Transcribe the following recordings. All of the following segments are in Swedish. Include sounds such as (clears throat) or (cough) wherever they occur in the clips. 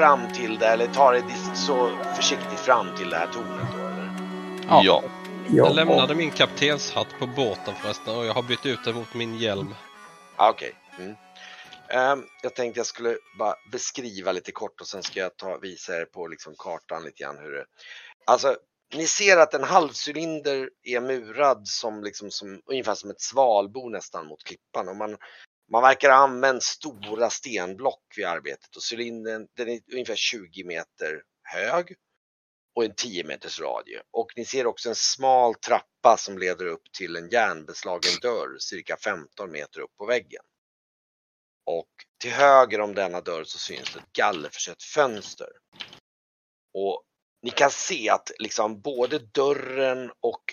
fram till det eller tar er så försiktigt fram till det här tornet då eller? Ja. ja. Jag lämnade min kaptenshatt på båten förresten och jag har bytt ut den mot min hjälm. Okej. Okay. Mm. Um, jag tänkte jag skulle bara beskriva lite kort och sen ska jag ta, visa er på liksom kartan lite grann hur det... Alltså, ni ser att en halvcylinder är murad som, liksom, som ungefär som ett svalbo nästan mot klippan och man, man verkar ha använt stora stenblock vid arbetet och cylindern den är ungefär 20 meter hög och en 10 meters radie. Och ni ser också en smal trappa som leder upp till en järnbeslagen dörr cirka 15 meter upp på väggen. Och till höger om denna dörr så syns ett gallerförsett fönster. Och ni kan se att liksom både dörren och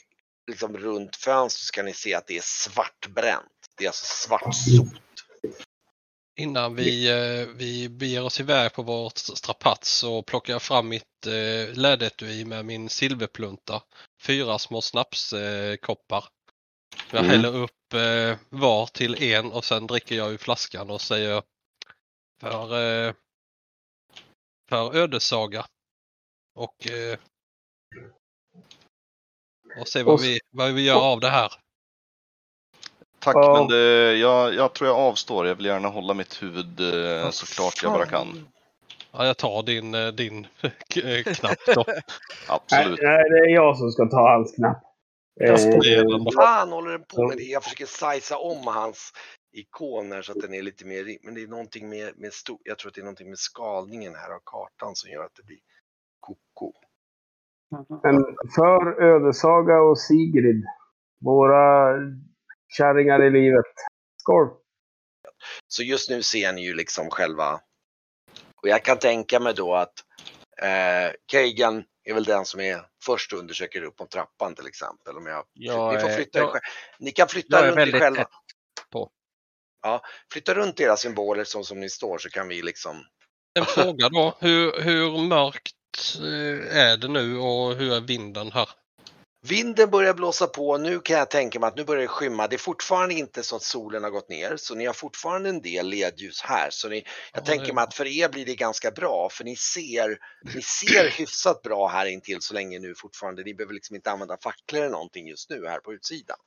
liksom runt fönstret så kan ni se att det är svartbränt. Det är alltså svart sot. Innan vi, eh, vi beger oss iväg på vårt strapats så plockar jag fram mitt eh, lädetui med min silverplunta. Fyra små snapskoppar. Jag mm. häller upp eh, var till en och sen dricker jag ur flaskan och säger för, eh, för ödessaga. Och, eh, och se vad vi, vad vi gör av det här. Tack, ja. men det, jag, jag tror jag avstår. Jag vill gärna hålla mitt huvud eh, så klart jag bara kan. Ja, jag tar din, eh, din (laughs) eh, knapp då. (laughs) Absolut. Nej, det är jag som ska ta hans knapp. Vad fan håller den på med det? Jag försöker sizea om hans ikoner så att den är lite mer, men det är någonting med, med stor, jag tror att det är någonting med skalningen här av kartan som gör att det blir koko. Men för Ödesaga och Sigrid, våra kärringar i livet. Skål! Så just nu ser ni ju liksom själva, och jag kan tänka mig då att eh, Kagan är väl den som är först och undersöker upp på trappan till exempel. Om jag, jag ni, får flytta jag, ni kan flytta runt er själva. På. Ja, flytta runt era symboler så som ni står så kan vi liksom. En fråga då, hur, hur mörkt eh, är det nu och hur är vinden här? Vinden börjar blåsa på. Nu kan jag tänka mig att nu börjar det skymma. Det är fortfarande inte så att solen har gått ner, så ni har fortfarande en del ledljus här. Så ni, jag ja, tänker mig att för er blir det ganska bra, för ni ser, ni ser hyfsat bra här intill så länge nu fortfarande. Ni behöver liksom inte använda facklor eller någonting just nu här på utsidan.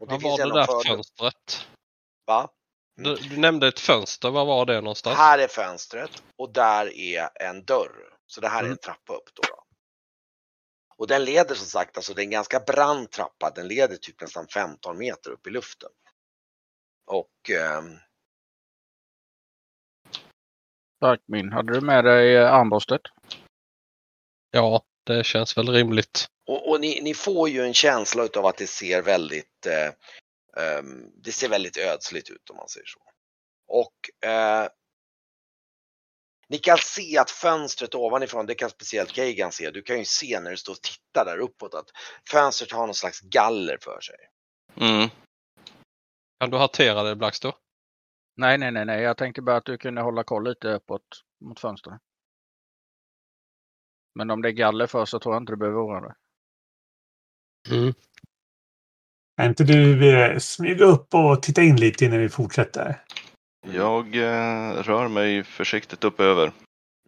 Och det Vad var det där för... fönstret? Va? Mm. Du, du, nämnde ett fönster, var var det någonstans? Här är fönstret och där är en dörr. Så det här mm. är en trappa upp då. då. Och den leder som sagt, alltså det är en ganska brant trappa, den leder typ nästan 15 meter upp i luften. Och... Eh... Tack min. Hade du med dig eh, armborstet? Ja, det känns väl rimligt. Och, och ni, ni, får ju en känsla av att det ser väldigt eh, um, det ser väldigt ödsligt ut om man säger så. Och eh, ni kan se att fönstret ovanifrån, det kan speciellt Kagan se, du kan ju se när du står och tittar där uppåt att fönstret har någon slags galler för sig. Mm. Kan du hantera det Blackstone? Nej, nej, nej, nej. Jag tänkte bara att du kunde hålla koll lite uppåt mot fönstret. Men om det är galler för så tror jag inte du behöver oroa dig. Mm. Kan inte du eh, smyga upp och titta in lite innan vi fortsätter? Jag eh, rör mig försiktigt upp över.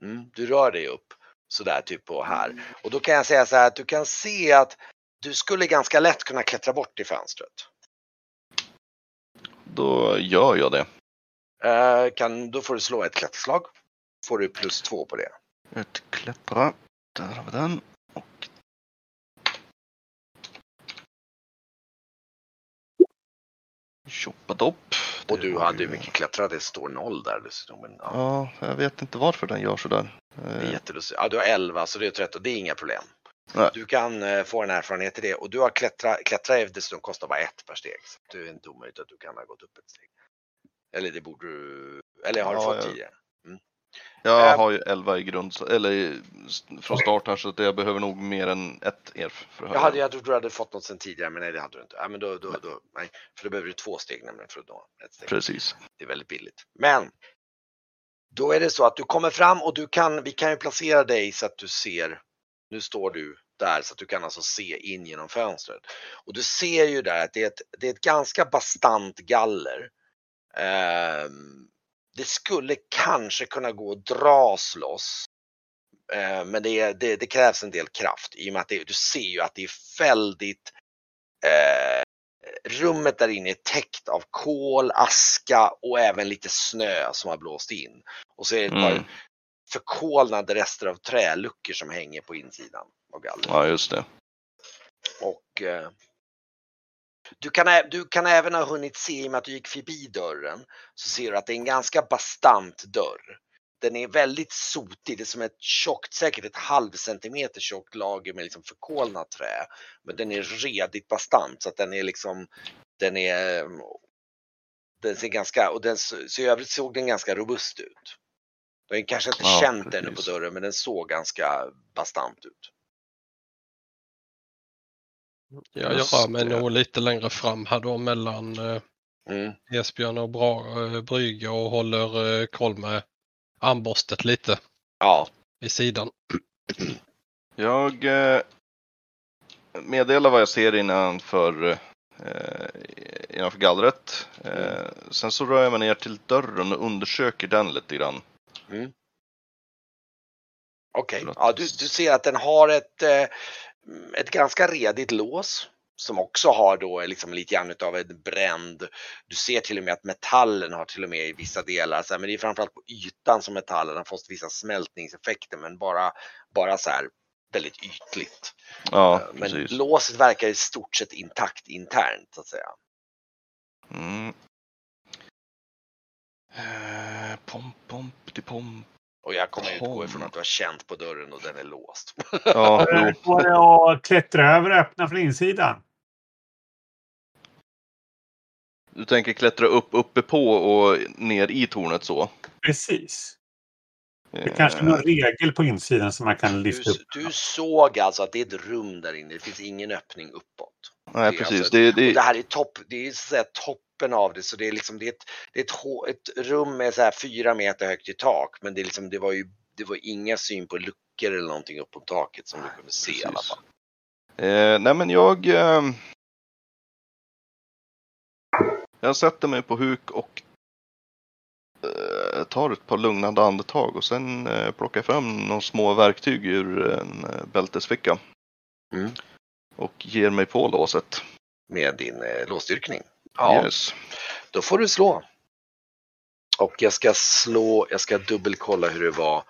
Mm, du rör dig upp sådär typ på här. Och då kan jag säga så här att du kan se att du skulle ganska lätt kunna klättra bort i fönstret. Då gör jag det. Eh, kan, då får du slå ett klätterslag. Får du plus två på det. Ett klättra. Där har vi den. Tjoppadopp. Och du hade ju mycket klättra, det står noll där dessutom. Men, ja. ja, jag vet inte varför den gör sådär. Det är jättelustigt. Ja, du har 11 så det är 13, det är inga problem. Nej. Du kan uh, få en erfarenhet i det och du har klättra, klättra dessutom kostar bara ett per steg. Så det är inte omöjligt att du kan ha gått upp ett steg. Eller det borde du, eller har du fått ja. tidigare? Jag har ju 11 i grund, eller från start här så jag behöver nog mer än ett ERF. För att jag, hade, jag trodde du hade fått något sen tidigare men nej det hade du inte. Ja, men då, då, då, nej, för då behöver du två steg nämligen för att nå ett steg. Precis. Det är väldigt billigt. Men då är det så att du kommer fram och du kan, vi kan ju placera dig så att du ser, nu står du där så att du kan alltså se in genom fönstret. Och du ser ju där att det är ett, det är ett ganska bastant galler. Um, det skulle kanske kunna gå att dras loss. Eh, men det, det, det, krävs en del kraft i och med att det, du ser ju att det är väldigt eh, rummet där inne är täckt av kol, aska och även lite snö som har blåst in. Och så är det ett Mm. par förkolnade rester av träluckor som hänger på insidan av gallret. Ja, just det. Och eh, du, kan, du kan även ha hunnit se, i och med att du gick förbi dörren, så ser du att det är en ganska bastant dörr. Den är väldigt sotig, det är som ett tjockt, säkert ett halv centimeter tjockt lager med liksom förkolnat trä. Men den är redigt bastant så att den är liksom, den är, eh, den ser ganska, och den, så i övrigt såg den ganska robust ut. Ju kanske inte Ja, känt den på dörren men den såg ganska bastant ut. Jag Just rör mig nog lite längre fram här då mellan eh, Mm. Esbjörn och Bra, eh, Brygge och håller eh, koll med armborstet lite Ja, vid sidan. (clears throat) Jag meddelar vad jag ser innanför, innanför gallret. Eh, sen så rör jag mig ner till dörren och undersöker den lite grann. Okej, För att- ja, du, du ser att den har ett, eh, ett ganska redigt lås som också har då liksom lite grann utav en bränd. Du ser till och med att metallen har till och med i vissa delar, så här, men det är framförallt på ytan som metallen har fått vissa smältningseffekter men bara, bara så här väldigt ytligt. Ja, Eh, men precis. låset verkar i stort sett intakt internt så att säga. Mm. Eh, pom, pom, pom, pom. Och jag kommer utgå ifrån att du har känt på dörren och den är låst. Ja, (laughs) går det att klättra över och öppna från insidan? Du tänker klättra upp uppe på och ner i tornet så? Precis. Det Eh, kanske är någon regel på insidan som man kan Du, lyfta upp. du såg alltså att det är ett rum där inne, det finns ingen öppning uppåt. Nej, det är precis. alltså- Det, det, det här är topp, det är så att säga toppen av det så det är liksom det är ett, det är ett, ett rum med så här fyra meter högt i tak men det är liksom det var ju det var inga syn på luckor eller någonting upp på taket som du kunde se i alla fall. Eh, nej men jag... Eh, jag sätter mig på huk och eh, tar ett par lugnande andetag och sen eh, plockar jag fram några små verktyg ur en eh, bältesficka. Mm. Och ger mig på låset. Med din eh, låsstyrkning. Yes. Då får du slå. Och jag ska slå, jag ska dubbelkolla hur det var.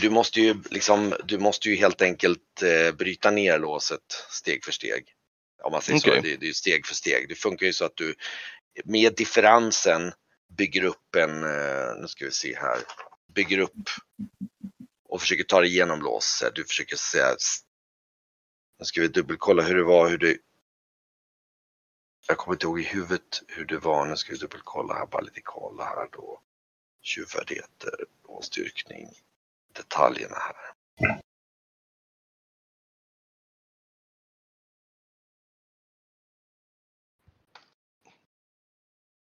Du måste ju liksom, du måste ju helt enkelt eh, bryta ner låset steg för steg. Om man säger Okej. så, det, det är steg för steg. Det funkar ju så att du med differensen bygger upp en, eh, nu ska vi se här, bygger upp och försöker ta dig igenom låset. Du försöker säga, nu ska vi dubbelkolla hur det var, hur det jag kommer inte ihåg i huvudet hur det var. Nu ska vi dubbelkolla här, bara lite kolla här då. Tjuvfärdigheter och styrkning. Detaljerna här.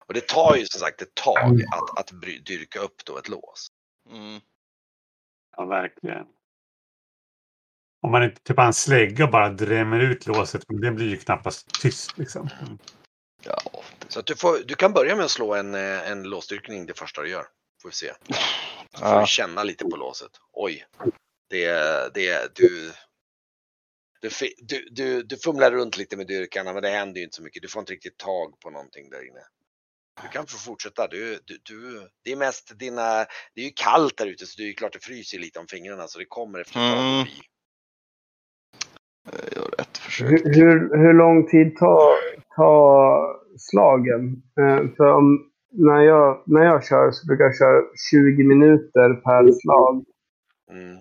Och det tar ju som sagt ett tag att, att dyrka upp då ett lås. Mm. Ja, verkligen. Om man inte typ har en slägga och bara drämmer ut låset, men det blir ju knappast tyst liksom. Mm. Ja, Så att du, får, du kan börja med att slå en, eh, en låsstyrkning det första du gör. Får vi se. Så får du känna lite på låset. Oj. Det, det, du, du, du, du, du fumlar runt lite med dyrkarna men det händer ju inte så mycket. Du får inte riktigt tag på någonting där inne. Du kan få fortsätta. Du, du, du, det är mest dina, det är ju kallt där ute så det är ju klart det fryser lite om fingrarna så det kommer efter ett tag Mm. Jag gör ett försök. Hur, hur, hur lång tid tar, tar slagen? Eh, för om, när, jag, när jag kör så brukar jag köra 20 minuter per slag. Mm.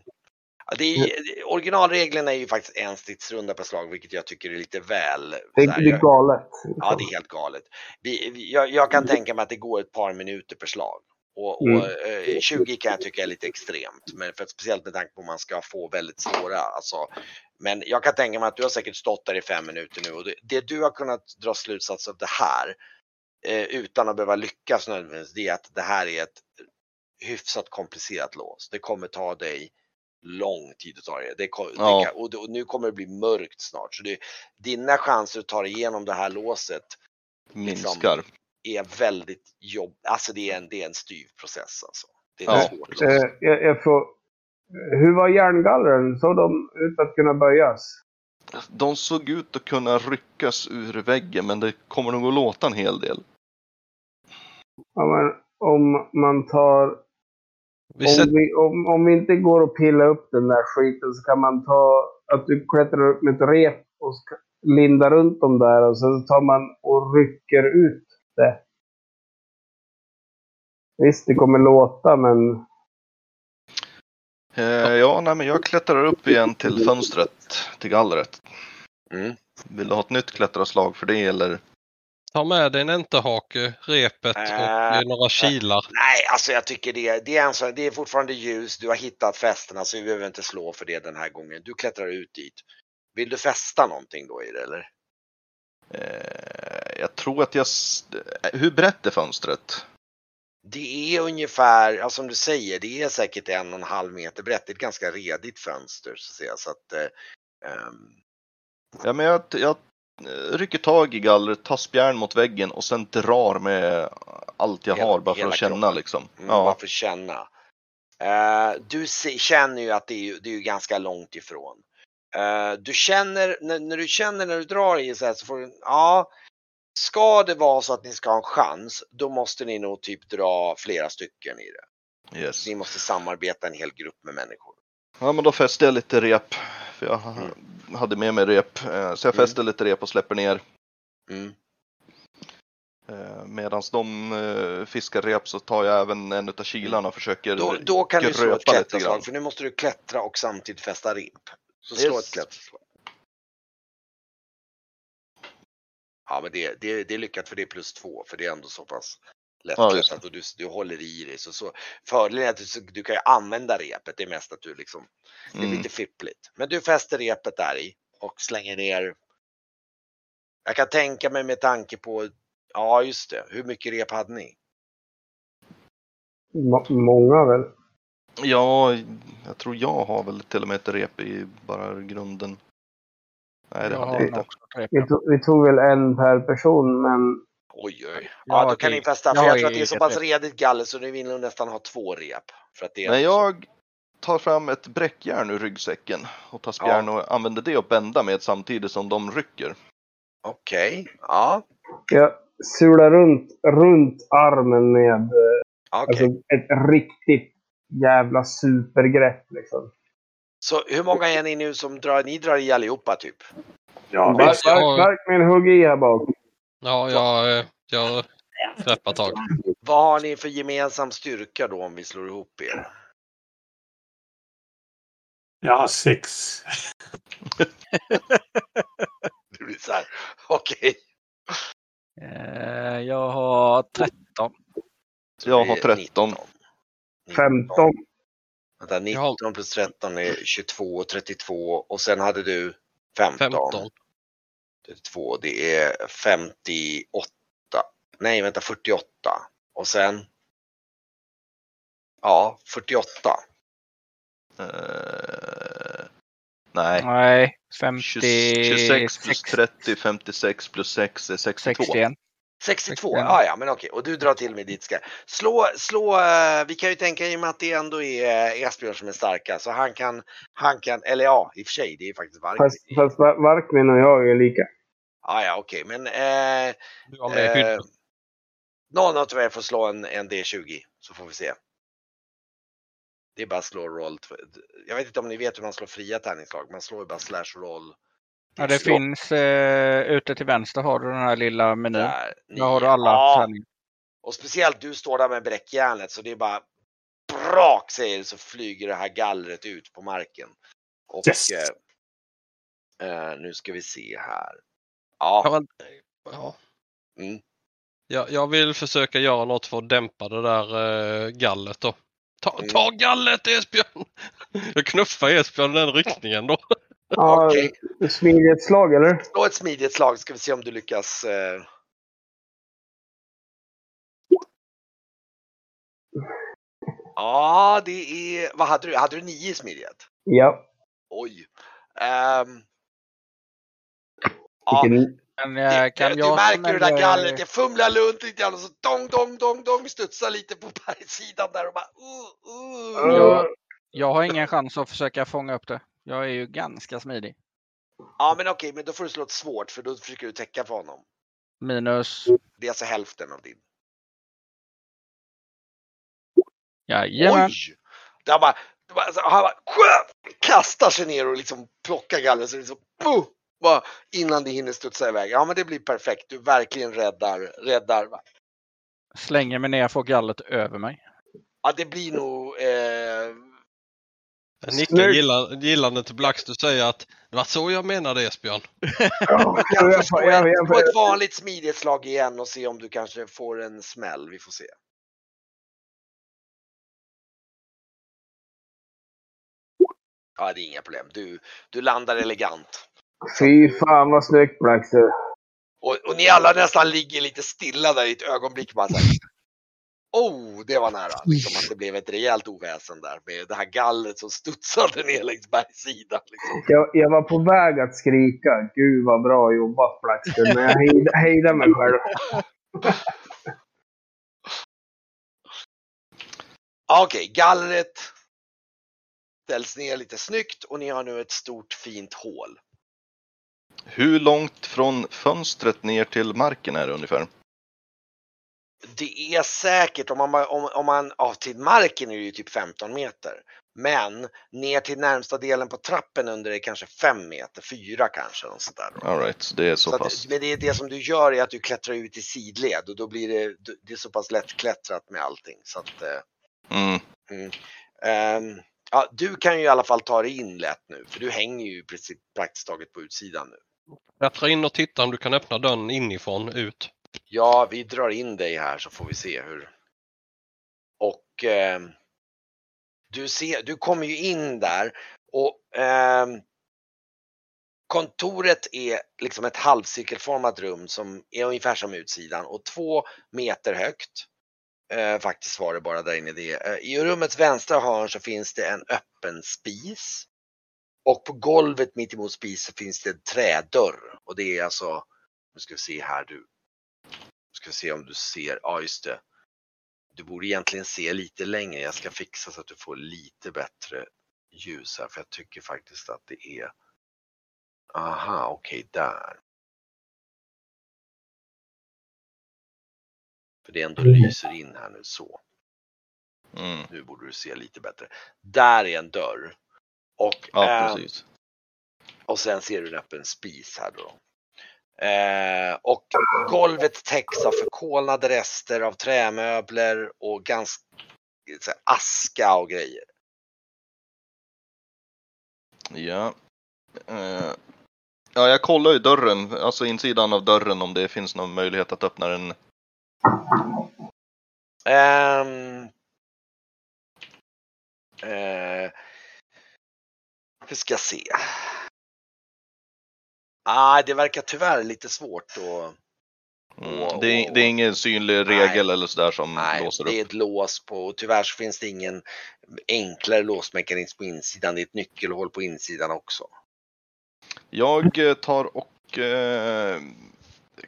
Ja, det är, originalreglerna är ju faktiskt en stridsrunda per slag vilket jag tycker är lite väl. Det, här, det är galet. Ja, det är helt galet. Vi, vi, jag, jag kan tänka mig att det går ett par minuter per slag. Och, och Mm. eh, 20 kan jag tycka är lite extremt, men för, speciellt med tanke på att man ska få väldigt svåra. Alltså, men jag kan tänka mig att du har säkert stått där i fem minuter nu och det, det du har kunnat dra slutsats av det här eh, utan att behöva lyckas nödvändigtvis, det är att det här är ett hyfsat komplicerat lås. Det kommer ta dig lång tid att ta det. det, ko- Ja. det kan, och, och nu kommer det bli mörkt snart. Så det, dina chanser att ta dig igenom det här låset Minskar. Är väldigt jobb, alltså det är en, det är en styv process alltså. Det är Ja, svårt. Eh, jag, jag får, hur var järngallren? Såg de ut att kunna böjas? De såg ut att kunna ryckas ur väggen men det kommer nog att låta en hel del. Ja, men om man tar... Vi Om sätter, vi, om, om vi inte går och pilla upp den där skiten så kan man ta att du klättrar upp med ett rep och ska linda runt dem där och sen tar man och rycker ut det. Visst, det kommer låta men Eh, ja, nej, men jag klättrar upp igen till fönstret, till gallret. Mm. Vill du ha ett nytt klättraslag för det eller? ta med dig en enterhake, repet och Äh, eh, några kilar. Nej, alltså jag tycker det, det, är en sån, det är fortfarande ljus, du har hittat fästena så vi behöver inte slå för det den här gången. Du klättrar ut dit. Vill du fästa någonting då i det eller? Jag tror att jag... Hur brett är fönstret? Det är ungefär, ja, som du säger, det är säkert en och en halv meter brett. Det är ett ganska redigt fönster så att säga. Så att, ehm, Ja, men jag, jag rycker tag i gallret, tar spjärn mot väggen och sen drar med allt jag Hela- har bara för att känna kroppen. liksom. mm, Ja, Varför känna? Eh, du se, känner ju att det är, det är ganska långt ifrån. Eh, du känner, när, när du känner när du drar i så här så får du, ja, ska det vara så att ni ska ha en chans, då måste ni nog typ dra flera stycken i det. yes. Ni måste samarbeta en hel grupp med människor. Ja, men då fäste jag lite rep. För jag Mm. hade med mig rep. Eh, Så jag Mm. fäste lite rep och släpper ner. Mm. Medan de eh, fiskar rep så tar jag även en utav kilarna och försöker Då, då kan du slå ett klätterslag för nu måste du klättra och samtidigt fästa rep. Så slå Yes. ett klätterslag. Ja men det, det, det är lyckat för det är plus två för det är ändå så pass Ja, lättklättrat och du, du håller i dig. Så, så, fördelen är att du, du kan ju använda repet, det är mest att du liksom, det är Mm. lite fippligt. Men du fäster repet där i och slänger ner. Jag kan tänka mig med tanke på, ja just det, hur mycket rep hade ni? må- många väl. Ja, jag tror jag har väl till och med ett rep i bara grunden. Nej, det Jag hade har jag inte. Vi tog, vi tog väl en per person men Oj, oj. Ja, då kan ni fästa, jag för jag tror att det är så pass redigt galler så ni vill nog nästan ha två rep. För att det är Men jag tar fram ett bräckjärn ur ryggsäcken och tar spjärn och använder det att bända med samtidigt som de rycker. Okej, ja. jag sular runt, runt armen med eh, Okej. alltså, ett riktigt jävla supergrepp. Liksom. Så hur många är ni nu som drar, ni drar i allihopa typ? Ja, Bark, bark, bark med en hugg i här bak. Ja, jag, jag greppar tag. Vad har ni för gemensam styrka då om vi slår ihop er? Jag har sex. (laughs) Det blir så här, okej. Eh, Jag har 13. Så Jag har är 13. 19. 15. Vänta, 19 plus 13 är 22 och 32 och sen hade du 15. 15. 32, det är 58. Nej, vänta, 48. Och sen? Ja, 48. Eh, nej. Nej, 26 plus 56. 30, 56 plus 6 är 62. 61. 62, 65. ja ja men okej. Och du drar till med ditt ska. Slå, slå, eh, vi kan ju tänka i och med att det ändå är Esbjörn som är starka så han kan, han kan, eller ja i och för sig det är faktiskt Varg. Fast, fast Va- Varkmin och jag är lika. Ja ja okej men eh, Du har med eh, någon av er får slå en, en D20 så får vi se. Det är bara slå roll. Jag vet inte om ni vet hur man slår fria tärningslag. Man slår ju bara slash roll. Ja, det Slå finns eh, ute till vänster har du den här lilla menyn. där, Där har du alla Ja, tärningar. Och speciellt du står där med bräckjärnet så det är bara brak säger det så flyger det här gallret ut på marken. Och Yes. eh, eh, nu ska vi se här. Ja, Ja, men- ja. Mm. Jag, jag vill försöka göra något för att dämpa det där eh, gallet då. Ta, Mm. ta gallet Esbjörn! (laughs) Jag knuffar Esbjörn i den riktningen då. Ja, Okej. Smidighetsslag eller? slå ett smidigt slag ska vi se om du lyckas. Eh... Ja, det är, vad hade du? Hade du nio i smidighet? Ja. Oj. Ehm. Ja, eh, Det, kan du jag märker som hur det där gallret, det fumlar runt lite grann och så dong, dong, dong, dong studsar lite på bergssidan där och bara uh, uh. Ja. Jag har ingen chans att försöka fånga upp det. Jag är ju ganska smidig. Ja men okej, men då får du slå ett svårt för då försöker du täcka för honom. Minus, Det är alltså hälften av din. jajamän. Oj! Det bara, det bara, alltså, han bara kastar sig ner och liksom plockar gallret så det liksom, "Puh!" bara, innan det hinner studsa iväg. Ja men det blir perfekt. Du verkligen räddar, räddar. va? Slänger mig ner, får gallret över mig. Ja det blir nog eh, Snyggt. gillar, gillande till Blacks. Du säger att det var så jag menade Esbjörn. Ja, slå, jag, ett, slå ett vanligt smidighetsslag igen och se om du kanske får en smäll. Vi får se. Ja, det är inga problem. Du, du landar elegant. Fy fan vad snyggt Blackster. Och, och ni alla nästan ligger lite stilla där i ett ögonblick. Bara så här. Oh, det var nära. Liksom att det blev ett rejält oväsen där med det här gallret som studsade ner längs bergssidan. Liksom. Jag, jag var på väg att skrika Gud vad bra jobbat Blackster. Men jag hejdade, hejdade mig själv. Ja, (laughs) Okej, gallret ställs ner lite snyggt och ni har nu ett stort fint hål. Hur långt från fönstret ner till marken är det ungefär? Det är säkert, om man, om, om man, ja, till marken är det ju typ 15 meter. Men ner till närmsta delen på trappen under är kanske 5 meter, 4 kanske. Och sånt där. då. All right, så det är så, Så att, pass. men det, är det som du gör är att du klättrar ut i sidled och då blir det, det är så pass lättklättrat med allting. Så att, eh, Mm. ehm, ja, du kan ju i alla fall ta dig in lätt nu, för du hänger ju i princip praktiskt taget på utsidan nu. Klättra in och titta om du kan öppna dörren inifrån ut. Ja, vi drar in dig här så får vi se hur. Och eh, du, ser, du kommer ju in där och eh, kontoret är liksom ett halvcirkelformat rum som är ungefär som utsidan och två meter högt. Eh, faktiskt var det bara där inne det. Eh, I rummets vänstra hörn så finns det en öppen spis. Och på golvet mitt emot spisen finns det en trädörr. Och det är alltså, nu ska vi se här du, ska se om du ser, ja just det. Du borde egentligen se lite längre. Jag ska fixa så att du får lite bättre ljus här för jag tycker faktiskt att det är Aha, okej där. För det ändå lyser in här nu så. Mm. Nu borde du se lite bättre. Där är en dörr. Och, Ja, eh, precis. och sen ser du en öppen spis här då. Eh, och golvet täcks av förkolnade rester av trämöbler och ganska här, aska och grejer. Ja. Eh, ja, jag kollar ju dörren, alltså insidan av dörren om det finns någon möjlighet att öppna den. Ehm, eh, hur ska jag se? Ah, det verkar tyvärr lite svårt att Mm. Det, är, det är ingen synlig Nej. regel eller sådär som Nej, låser det är upp. ett lås på och tyvärr så finns det ingen enklare låsmekanism på insidan. Det är ett nyckelhål på insidan också. Jag eh, tar och eh,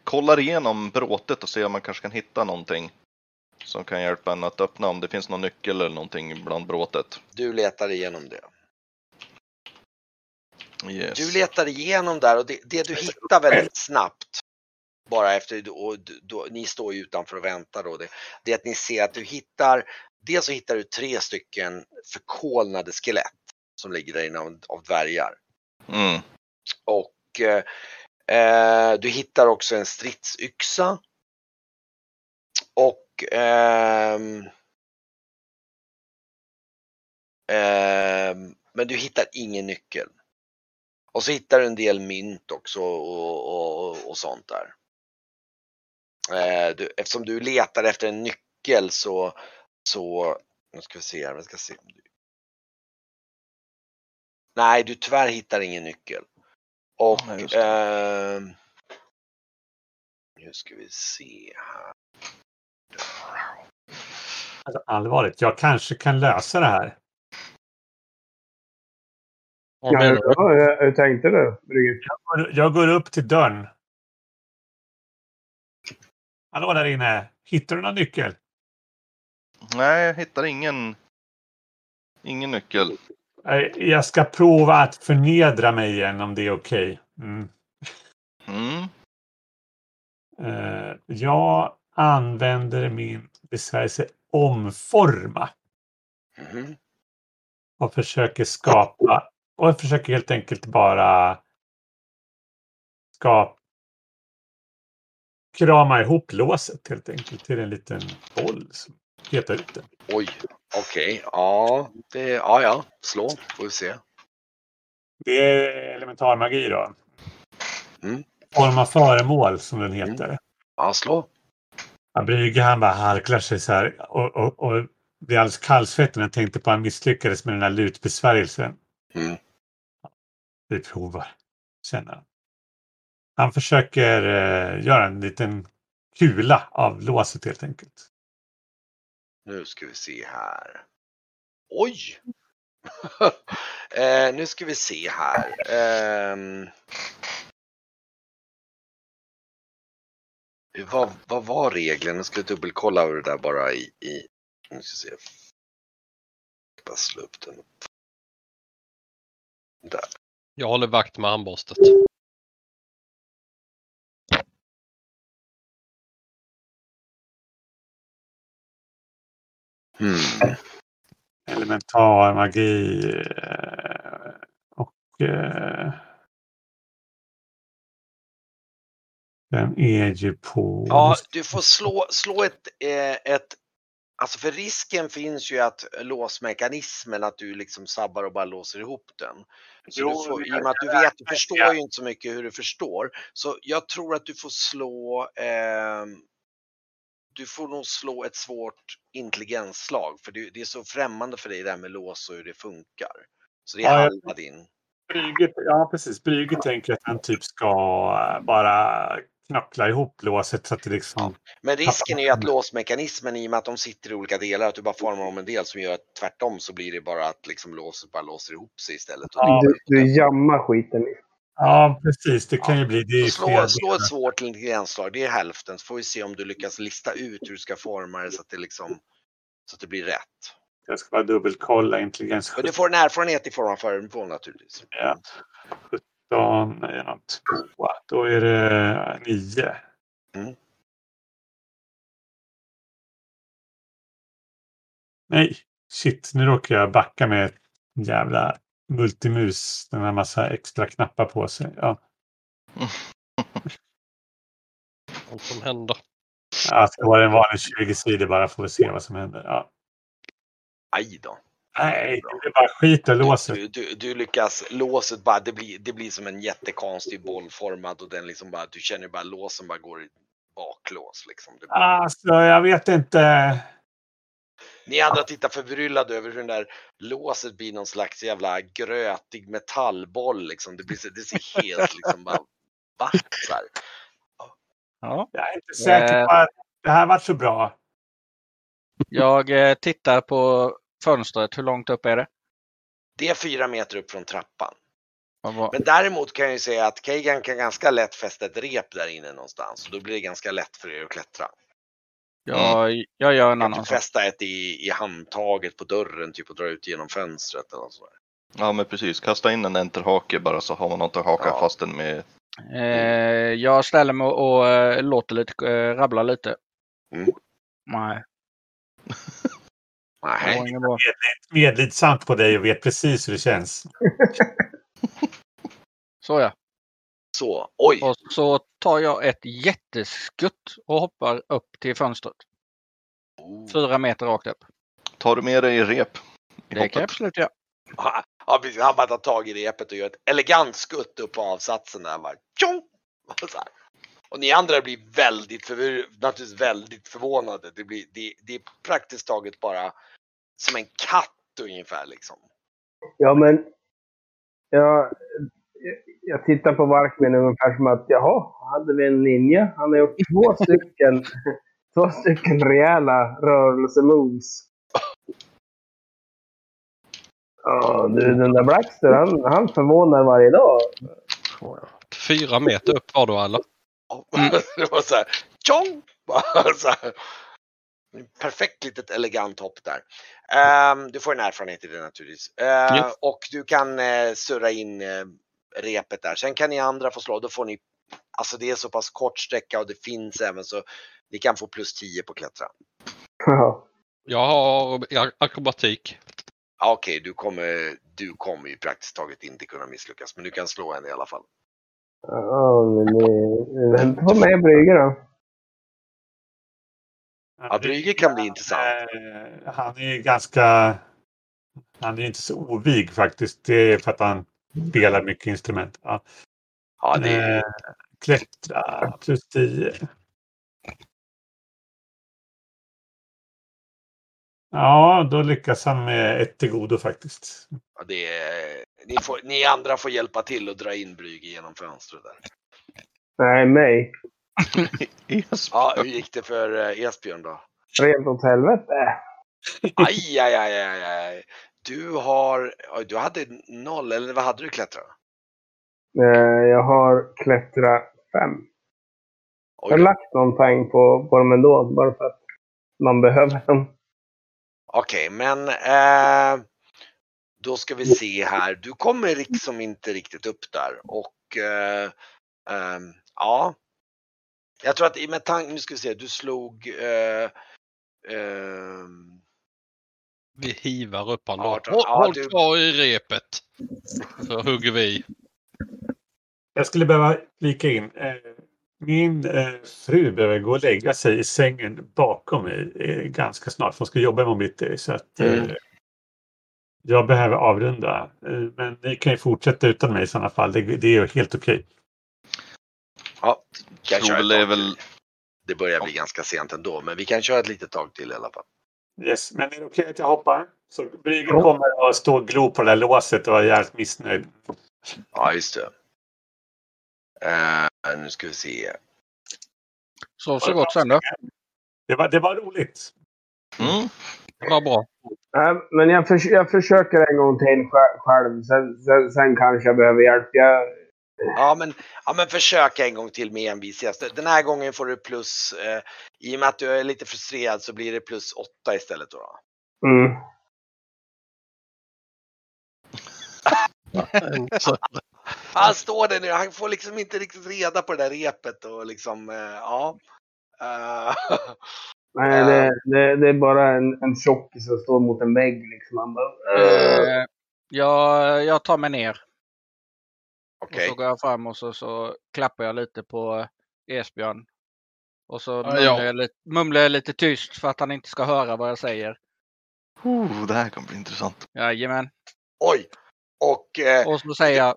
kollar igenom bråtet och ser om man kanske kan hitta någonting som kan hjälpa en att öppna om det finns någon nyckel eller någonting bland bråtet. Du letar igenom det. Yes. Du letar igenom där och det, det du hittar väldigt snabbt bara efter och då, ni står ju utanför och väntar då. Det, det är att ni ser att du hittar, dels så hittar du tre stycken förkolnade skelett som ligger där inne av, av dvärgar. Mm. Och eh, eh, du hittar också en stridsyxa. Och ehm, men du hittar ingen nyckel. Och så hittar du en del mynt också och, och, och sånt där. Eh, du, eftersom du letar efter en nyckel så, så nu ska vi se här, vi ska se. Nej, du tyvärr hittar ingen nyckel. Och Nej, just ehm, nu ska vi se här. Alltså, allvarligt, jag kanske kan lösa det här. Ja, hur tänkte du? Brygge? Jag går- upp till dörren Hallå där inne! Hittar du någon nyckel? Nej, jag hittar ingen, ingen nyckel. Jag ska prova att förnedra mig igen om det är okej. Mm. Mm. Eh, jag använder min besvärjelse omforma Mhm. och försöker skapa och jag försöker helt enkelt bara skapa krama ihop låset helt enkelt till en liten boll som petar ut den. Oj, okej. Ja, det, ja, ja. Slå, får vi se. Det är elementarmagi då. Mm. Forma föremål som den heter. Ja, slå. Ja, Brygge han bara harklar sig så här och, och, och det är alldeles kallsvettigt när jag tänkte på att han misslyckades med den här lutbesvärjelsen. Mm. Vi provar, senare. han. Försöker eh, göra en liten kula av låset helt enkelt. Nu ska vi se här. Oj! (laughs) eh, nu ska vi se här. Eh, vad, vad var regeln? Jag ska dubbelkolla det där bara i... i nu ska vi se. Bara slå upp den. Där. Jag håller vakt med handborstet. Hmm. Elementarmagi eh, och eh, den är ju på... Ja, du får slå, slå ett, eh, ett Alltså för risken finns ju att låsmekanismen, att du liksom sabbar och bara låser ihop den. Så Jo, du får, I och med att du vet, du förstår ja. ju inte så mycket hur du förstår. Så jag tror att du får slå, ehm, du får nog slå ett svårt intelligensslag. För det, det är så främmande för dig det här med lås och hur det funkar. Så det är Ja, halva din. Brygge, ja, precis. Brygge tänker att han typ ska eh, bara knackla ihop låset så att det liksom... Men risken är ju att låsmekanismen i och med att de sitter i olika delar, att du bara formar om en del som gör att tvärtom så blir det bara att liksom låset bara låser ihop sig istället. Och Ja, Du, du jammar skiten. Ja, precis. Det kan ju bli... Det slå, slå ett svårt intelligensslag, det är hälften, så får vi se om du lyckas lista ut hur du ska forma det så att det liksom så att det blir rätt. Jag ska bara dubbelkolla intelligens. Men du får en erfarenhet i form av föremål naturligtvis. Ja. 17 är någon tvåa. Då är det 9. Mm. Nej, shit. Nu råkar jag backa med ett jävla multimus. Den har massa extra knappar på sig. Ja. (laughs) Vad som händer. Ja, det var en vanlig 20 sidor bara för att se vad som händer. Ja. Aj då. Nej, det är bara skit och låset. Du, du, du lyckas, låset bara, det blir, det blir som en jättekonstig bollformad och den liksom bara, du känner bara låsen bara går i baklås liksom. Det blir, Alltså, jag vet inte. Ni andra tittar förbryllade över hur den där låset blir någon slags jävla grötig metallboll liksom. Det, blir, så- det ser helt liksom bara, va? Så här. Ja. Jag är inte säker Eh. på att det här var så bra. Jag eh, tittar på fönstret. Hur långt upp är det? Det är fyra meter upp från trappan. Var- Men däremot kan jag ju säga att Kagan kan ganska lätt fästa ett rep där inne någonstans. Och då blir det ganska lätt för er att klättra. Jag, jag gör en annan sak. fästa ett i, i handtaget på dörren typ och dra ut genom fönstret eller något sådär. Ja men precis, kasta in en enterhake bara så har man något att haka Ja. fast den med. Eh, jag ställer mig och eh, låter lite, eh, rabbla lite. Mm. Nej, Nej. inget bra. Medlidsamt på dig och vet precis hur det känns. (laughs) Så ja. Så, oj! Och så tar jag ett jätteskutt och hoppar upp till fönstret. Fyra meter rakt upp. Tar du med dig rep? i Det kan jag absolut göra. (laughs) Ja, precis. Han bara tar tag i repet och gör ett elegant skutt upp på avsatsen där. Bara, tjong! (laughs) Och, ni andra blir väldigt, förvir- naturligtvis väldigt förvånade. Det, blir, det, det är praktiskt taget bara som en katt ungefär liksom. Ja, men jag, jag tittar på Varkmin ungefär som att jaha, hade vi en ninja? Han har gjort två (laughs) stycken, två stycken rejäla rörelsemoves. Ja, du, den där Blackster, han, han förvånar varje dag. Fyra meter upp var du eller? (laughs) det var så här, tjong! Bara så här. Perfekt litet elegant hopp där. Ehm, du får en erfarenhet i det naturligtvis. Uh, Ja. Och du kan uh, surra in uh, repet där. Sen kan ni andra få slå. Då får ni, alltså det är så pass kort sträcka och det finns även så ni kan få plus 10 på klättra. Ja. Jag har ak- akrobatik. Ja, Okej, du, kommer, du kommer ju praktiskt taget inte kunna misslyckas, men du kan slå en i alla fall. Ja, men ni väntar på mig Brygge då. Ja, Brygge kan bli intressant. Eh, Han är ganska... Han är inte så ovig faktiskt. Det är för att han spelar mycket instrument. Ja. Ja, det är, Eh, klättra plus 10. Ja, då lyckas han med ett till godo faktiskt. ja, det är ni, får, ni andra får hjälpa till och dra in Brygge genom fönstret där. Nej, mig. (laughs) Ja, hur gick det för eh, Esbjörn då? Rent åt helvete. Aj, aj, aj, aj, aj. Du har, du hade noll, eller vad hade du klättrat? Eh, Jag har klättra fem. Oj Jag har lagt någon poäng på, på dem ändå, bara för att man behöver dem. Okej, men eh, då ska vi se här. Du kommer liksom inte riktigt upp där och eh, ehm, ja. Jag tror att i med tanke, nu ska vi se, du slog eh, ehm, Vi hivar upp honom. Ja, tror- Håll, ja, håll du- kvar i repet. Så hugger vi. Jag skulle behöva flika in. Min eh, fru behöver gå och lägga sig i sängen bakom mig eh, ganska snart. Hon ska jobba imorgon bitti. Så att, eh, Mm. Jag behöver avrunda. Eh, Men ni kan ju fortsätta utan mig i sådana fall. Det, det är ju helt okej. ja, kan Tror köra väl ett det väl... Det börjar bli ganska sent ändå, men vi kan köra ett litet tag till i alla fall. Yes. Men är det okej att jag hoppar? Så Bryggen kommer att stå och glo på det där låset och vara jävligt missnöjd. Ja, just det. Eh, nu ska vi se. Så så gott sen då. Det var, det var roligt. Mm. Det var bra. Nej, men jag, förs- jag försöker en gång till sj- själv. Sen, sen, sen kanske jag behöver hjälp. Jag, Ja men, ja, men försök en gång till med envishet. Den här gången får du plus, eh, i och med att du är lite frustrerad så blir det plus åtta istället då. då. mm. Han står där nu, han får liksom inte riktigt reda på det där repet och liksom, eh, ja. Eh, (laughs) Nej, det, det, det är bara en, en tjockis som står mot en vägg. Liksom. Man bara, Eh, jag, jag tar mig ner. Okej, Och så går jag fram och så, så klappar jag lite på Esbjörn. Och så mumlar, ja. jag lite, mumlar jag lite tyst för att han inte ska höra vad jag säger. Oh, det här kommer bli intressant. Jajamän. oj. Och eh, Och så säger jag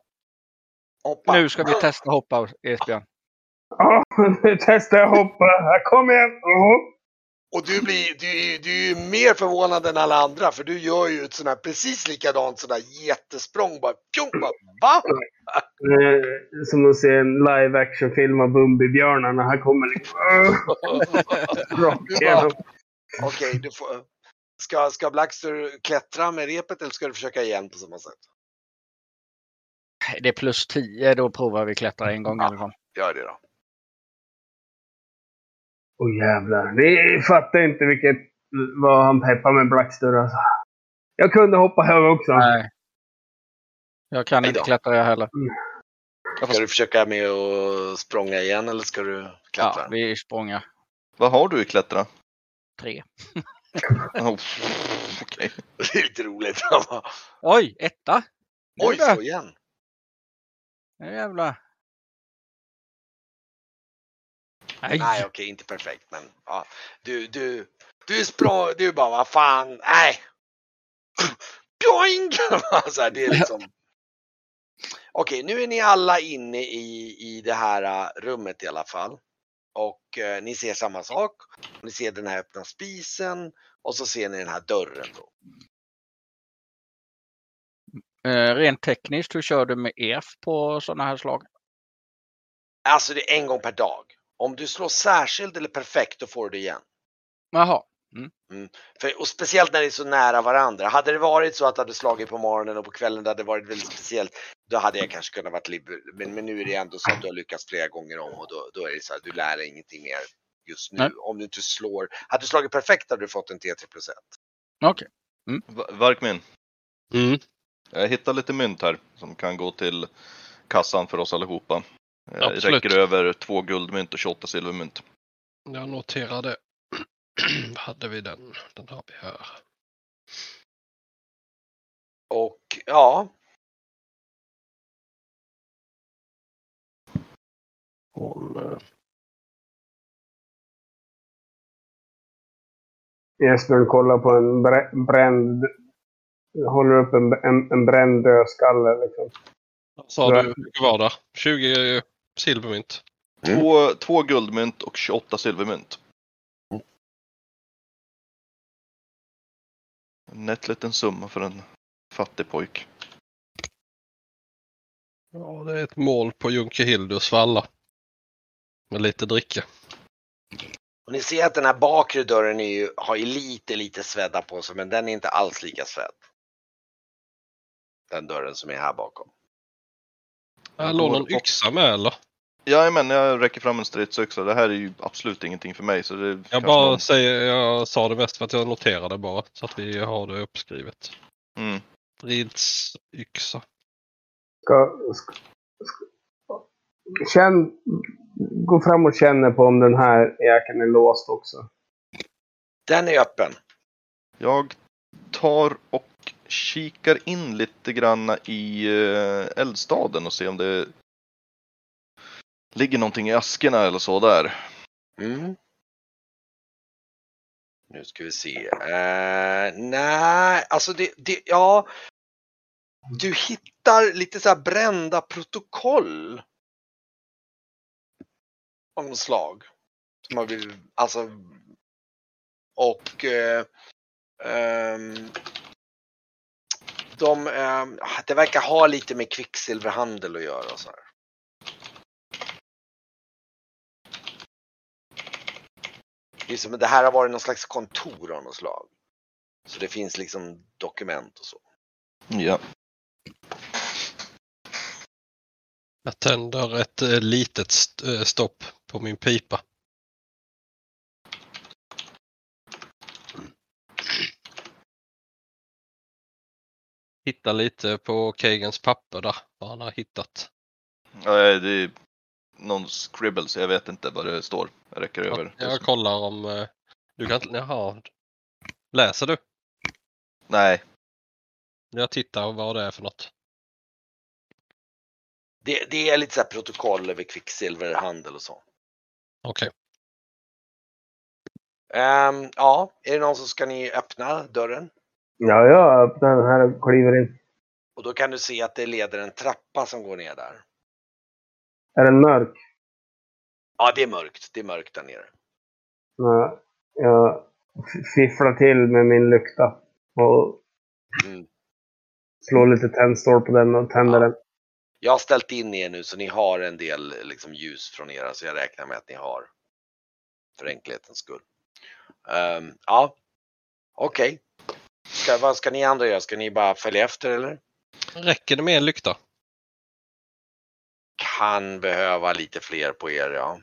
hoppa. nu ska vi testa hoppa Esbjörn. Ja, nu testar jag hoppa. Kom igen! Jaha. Och du blir, du, du är ju mer förvånad än alla andra för du gör ju ett sånt här precis likadant sån där jättesprång bara. Pjong, bara va? Eh, Som att se en live action film av Bumbibjörnarna. Här kommer liksom... (laughs) Okej, du får. Ska, ska Blackster klättra med repet eller ska du försöka igen på samma sätt? Det är plus 10, då provar vi klättra en gång alla fall. Gör det då. Åh jävlar. Vi fattar inte vilket... Vad han peppar med Blackster alltså. Jag kunde hoppa hög också. Nej. Jag kan inte klättra jag heller. Ska du försöka med att språnga igen eller ska du klättra? Ja, vi språngar. Vad har du i klättra? Tre. (laughs) Oh, Okej. (laughs) Det är lite roligt. (laughs) Oj, etta! Oj, slå igen. Nu jävlar. Nej. Nej, okej, inte perfekt, men ja. Du, du, du språng, du bara, vad fan, nej. Pjoing! (laughs) Så här, det är liksom. Okej, nu är ni alla inne i, i det här äh, rummet i alla fall. Och eh, ni ser samma sak. Ni ser den här öppna spisen och så ser ni den här dörren då. Eh, rent tekniskt, hur kör du med EF på sådana här slag? Alltså det är en gång per dag. Om du slår särskild eller perfekt då får du det igen. Jaha. För, och speciellt när det är så nära varandra. Hade det varit så att du hade slagit på morgonen och på kvällen det hade varit väldigt speciellt. Då hade jag kanske kunnat varit liber. Men, men nu är det ändå så att du har lyckats flera gånger om och då, då är det så att du lär dig ingenting mer just nu. Nej. Om du inte slår. Hade du slagit perfekt hade du fått en T3 plus 1. Okej. Va- Varkmin, Mm. Jag hittar lite mynt här som kan gå till kassan för oss allihopa. Eh, Absolut. Räcker över två guldmynt och 28 silvermynt. Jag noterar det. (clears throat) Hade vi den? Den har vi här. Och ja, Hon, eh, Esbjörn kollar på en brä- bränd... Håller upp en, en, en bränd dödskalle liksom. vad sa du? Hur mycket var det? 20 silvermynt. Mm. Två, två guldmynt och 28 silvermynt. En nätt liten summa för en fattig pojk. Ja, det är ett mål på Junker Hildus för alla. Med lite dricka. och ni ser att den här bakre dörren är ju, har ju lite, lite svedda på sig, men den är inte alls lika svedd. Den dörren som är här bakom. Här låg någon yxa med eller? Jajamän, jag räcker fram en stridsyxa. Det här är ju absolut ingenting för mig. Så det Jag bara någon- säger, jag sa det mest för att jag noterade bara. Så att vi har det uppskrivet. Mm. Stridsyxa. Ska, ska, ska, känn, gå fram och känna på om den här jäkeln är låst också. Den är öppen. Jag tar och kikar in lite grann i eh, eldstaden och ser om det ligger någonting i askerna eller så där. Mm. Nu ska vi se. Uh, nej, alltså det, det, ja. Du hittar lite så här brända protokoll. Av något slag. Som har blivit, alltså. Och. Uh, um, de, ehm, det verkar ha lite med kvicksilverhandel att göra och så här. Det, är som, det här har varit någon slags kontor av något slag. Så det finns liksom dokument och så. Ja. Jag tänder ett eh, litet eh, stopp på min pipa. Hitta lite på Kegans papper där, vad han har hittat. Nej, det är någon scribble så jag vet inte vad det står. Jag räcker över. Jag, jag kollar om eh, du kan, jaha. Läser du? Nej, Jag tittar vad det är för något. Det, det är lite så här protokoll över kvicksilverhandel och så. Okej. Ehm, ja, är det någon som ska ni öppna dörren? Ja, jag öppnar den här och kliver in. Och då kan du se att det leder en trappa som går ner där. Är den mörk? Ja, det är mörkt. Det är mörkt där nere. Ja, jag fifflar till med min lykta. Och Mm. slår lite tändstål på den och tänder Ja. den. Jag har ställt in er nu så ni har en del liksom, ljus från era så jag räknar med att ni har. För enkelhetens skull. Ehm, ja, okej. Ska, vad ska ni andra göra? Ska ni bara följa efter eller? Räcker det med en lykta? Kan behöva lite fler på er ja.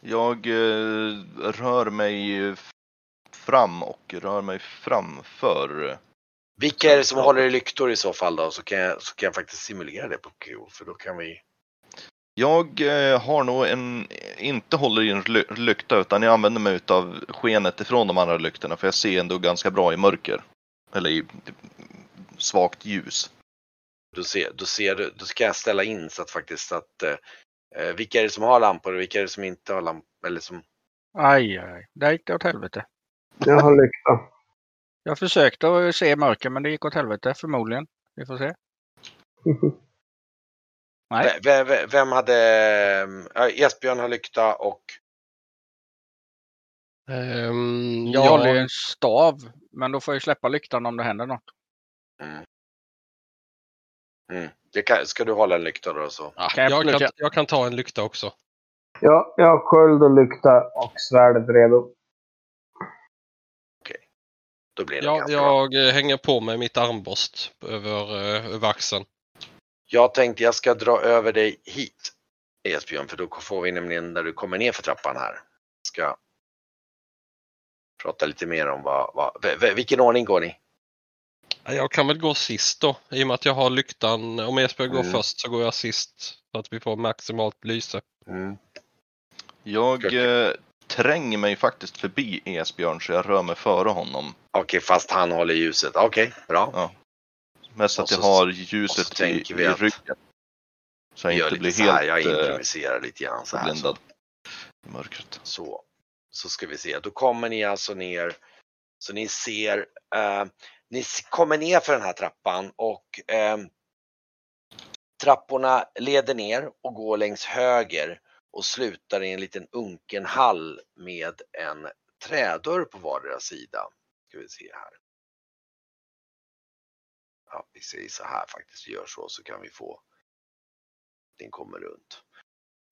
jag eh, rör mig fram och rör mig framför. Vilka är det som håller i lyktor i så fall då? Så kan jag, så kan jag faktiskt simulera det på Q. För då kan vi... Jag eh, har nog en, inte håller i en ly- lykta utan jag använder mig av skenet ifrån de andra lyktorna för jag ser ändå ganska bra i mörker. Eller i svagt ljus. Då, ser, då, ser du, då ska jag ställa in så att faktiskt att eh, eh, vilka är det som har lampor och vilka är det som inte har lampor? Eller som... Aj, aj. Där gick det åt helvete. Jag har lykta. Jag försökte att se mörker men det gick åt helvete förmodligen. Vi får se. (laughs) Nej. Ve- Vem hade... Ja, Esbjörn har lykta och... Ehm, Jag ja, håller ju en stav. Men då får jag släppa lyktan om det händer något. Mm. Mm. Det kan, ska du hålla en lykta då så? ja, Kan jag jag, kan, jag kan ta en lykta också. Ja, jag har sköld och lykta och svärdet redo. Då blir det Ja, ganska bra. jag eh, hänger på med mitt armborst över, eh, över axeln. Jag tänkte jag ska dra över dig hit Esbjörn för då får vi nämligen när du kommer ner för trappan här. ska prata lite mer om vad, vad vilken ordning går ni? Ja, Jag kan väl gå sist då. I och med att jag har lyktan. Om Esbjörn går Mm. först så går jag sist. Så att vi får maximalt lyse. Mm. Jag eh, tränger mig faktiskt förbi Esbjörn så jag rör mig före honom. Okej, fast han håller ljuset. Okej, bra. Mest Och att jag har ljuset i, i ryggen. Så jag inte blir så här, jag helt eh, improviserar lite grann så här. Så. i mörkret. så. Så ska vi se, då kommer ni alltså ner. Så ni ser, eh, ni kommer ner för den här trappan och eh, trapporna leder ner och går längs höger och slutar i en liten unken hall med en trädörr på vardera sida. Ska vi se här. Ja, vi säger så här faktiskt, vi gör så så kan vi få den kommer runt.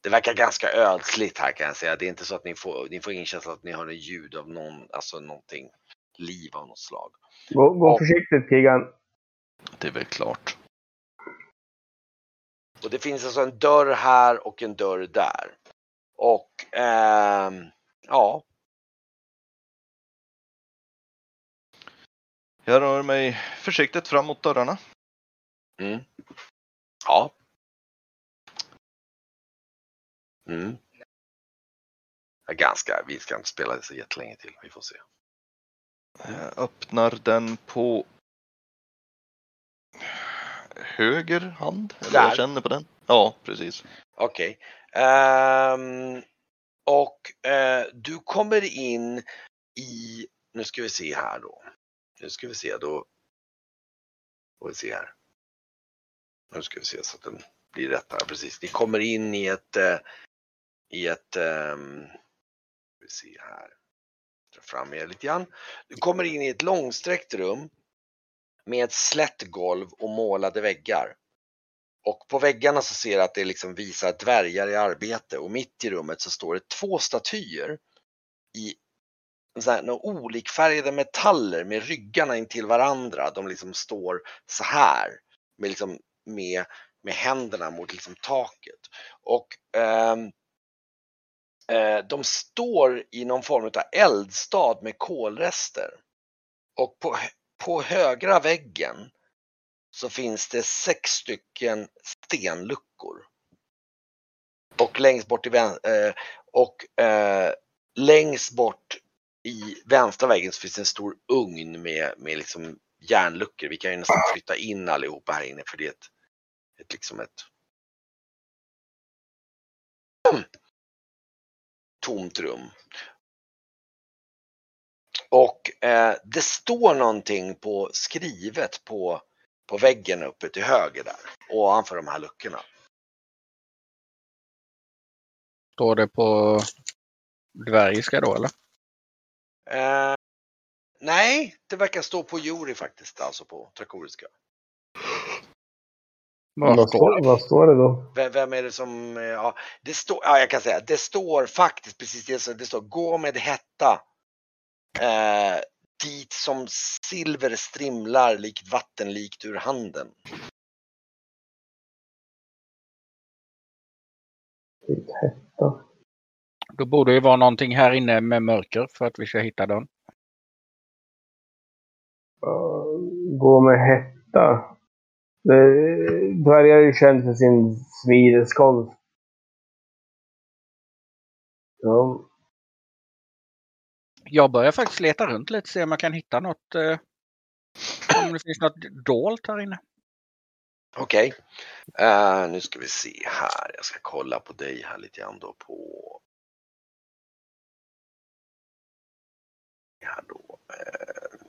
Det verkar ganska ödsligt här kan jag säga. Det är inte så att ni får, ni får ingen känsla att ni hör en ljud av någon, alltså någonting, liv av något slag. Gå, gå Ja. försiktigt Kigan. Det är väl klart. Och det finns alltså en dörr här och en dörr där. Och ehm, ja, Jag rör mig försiktigt fram mot dörrarna. mm. ja. Mm. Ja, Ganska, vi ska inte spela det så jättelänge till, vi får se. Jag öppnar den på höger hand. Eller jag känner på den. Ja, precis. Okej. Ehm, och eh, du kommer in i, nu ska vi se här då. Nu ska vi se då. Får vi se här. Nu ska vi se så att den blir rätt här precis. Ni kommer in i ett, eh, i ett, um, vi se här. Dra fram er lite grann. Du kommer in i ett långsträckt rum med ett slätt golv och målade väggar. Och på väggarna så ser du att det liksom visar dvärgar i arbete och mitt i rummet så står det två statyer i så här, några olikfärgade metaller med ryggarna intill varandra. De liksom står så här med, liksom, med, med händerna mot liksom taket. Och eh, Eh, de står i någon form av eldstad med kolrester. Och på, på högra väggen så finns det sex stycken stenluckor. Och längst bort i eh, och eh, längst bort i vänstra väggen så finns det en stor ugn med, med liksom järnluckor. Vi kan ju nästan flytta in allihopa här inne för det är ett, ett liksom ett tomt rum. Och eh, det står någonting på skrivet på, på väggen uppe till höger där ovanför de här luckorna. Står det på dvärgiska då eller? Eh, nej, det verkar stå på Jori faktiskt, alltså på trakoriska. Vad Vad står vad står det då? Vem, vem är det som, eh, ja, det står, ja jag kan säga, det står faktiskt precis det som det står, gå med hetta. Eh, dit som silver strimlar likt vatten likt ur handen. Hetta. Då borde det ju vara någonting här inne med mörker för att vi ska hitta den. Uh, gå med hetta. Det- Dvärgar är ju känd för sin smideskonst. Ja, Jag börjar faktiskt leta runt lite se om jag kan hitta något. Eh, om det finns något dolt här inne. Okej, Eh, nu ska vi se här. Jag ska kolla på dig här lite grann då på. Här då. Eh,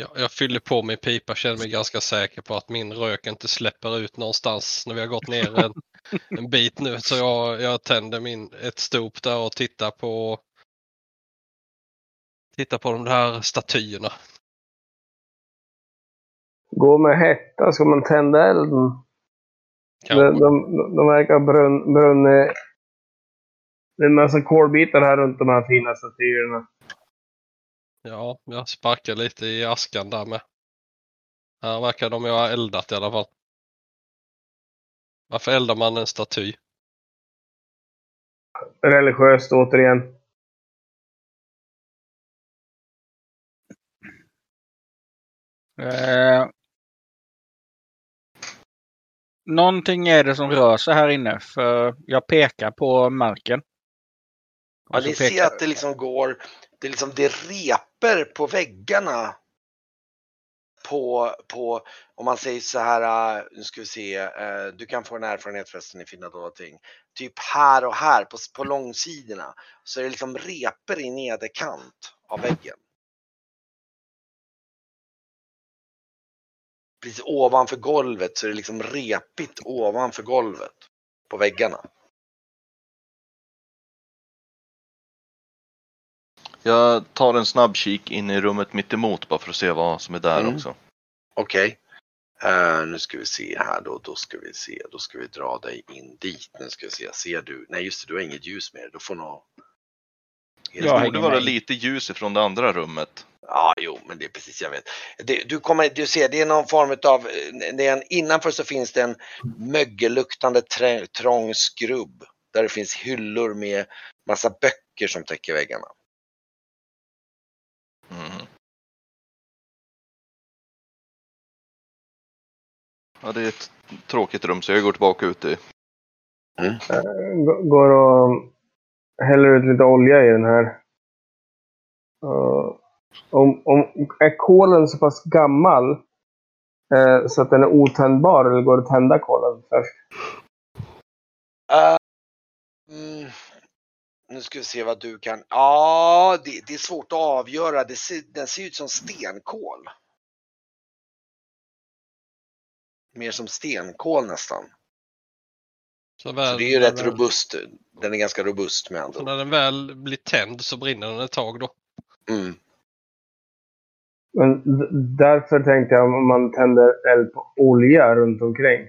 Ja, jag fyller på min pipa känner mig ganska säker på att min rök inte släpper ut någonstans när vi har gått ner en, (laughs) en bit nu. Så jag, jag tänder min, ett stop där och tittar på tittar på de där statyerna. gå med hetta. Ska man tända elden? Kanske. de, de, de verkar ha brunn, brunnit. Det är en massa kolbitar här runt de här fina statyerna. Ja, jag sparkar lite i askan där med. Här verkar de ju ha eldat i alla fall. Varför eldar man en staty? Religiöst återigen. Eh, någonting är det som rör sig här inne för jag pekar på marken. Ja, ni ser att det liksom går det är liksom det är reper på väggarna. På, på, om man säger så här, äh, nu ska vi se, äh, du kan få en erfarenhet förresten i Finland dolda ting. Typ här och här på, på långsidorna så är det liksom reper i nederkant av väggen. Precis ovanför golvet så är det liksom repigt ovanför golvet på väggarna. Jag tar en snabb kik in i rummet mitt emot bara för att se vad som är där Mm. också. Okej. Eh, nu ska vi se här då, då ska vi se, då ska vi dra dig in dit. Nu ska vi se, ser du? Nej just det, du har inget ljus med dig. Du får nog... Det borde vara lite ljus ifrån det andra rummet. Ja, jo, men det är precis, jag vet. Det, du kommer, du ser, det är någon form av, det är en, innanför så finns det en mögelluktande trä, trång skrubb. Där det finns hyllor med massa böcker som täcker väggarna. Ja, det är ett tråkigt rum så jag går tillbaka ut i. G- Går och häller ut lite olja i den här. Uh, om, om, är kolen så pass gammal eh, så att den är otändbar eller går det att tända kolen först? Eh, mm, nu ska vi se vad du kan. Ja, det, det är svårt att avgöra. Det ser, den ser ut som stenkol. Mer som stenkol nästan. Så, väl, Så det är ju rätt den- robust. Den är ganska robust med andra när den väl blir tänd så brinner den ett tag då. Mm. Men därför tänkte jag om man tänder eld på olja runt omkring.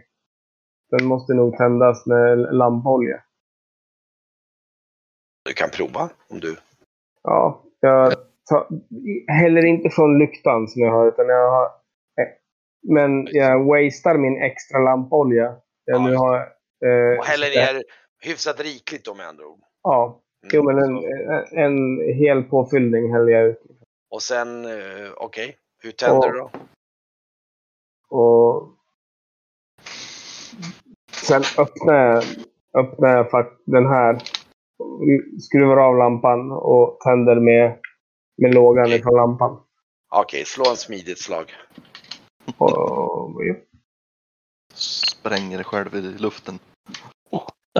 Den måste nog tändas med lampolja. Du kan prova om du. Ja, jag tar, häller inte från lyktan som jag har, utan jag har... Men jag wastar min extra lampolja. Jag nu Ja. har... Eh, Och häller ner hyfsat rikligt då med andra ord. Ja, Mm. jo, men en, en hel påfyllning häller jag ut. Och sen, eh, okej, hur tänder Och- du då? Och sen öppnar jag, öppnar jag den här. Skruvar av lampan och tänder med, med lågan Okej. ifrån lampan. Okej, slå en smidigt slag. Och, ja, Spränger det själv i luften.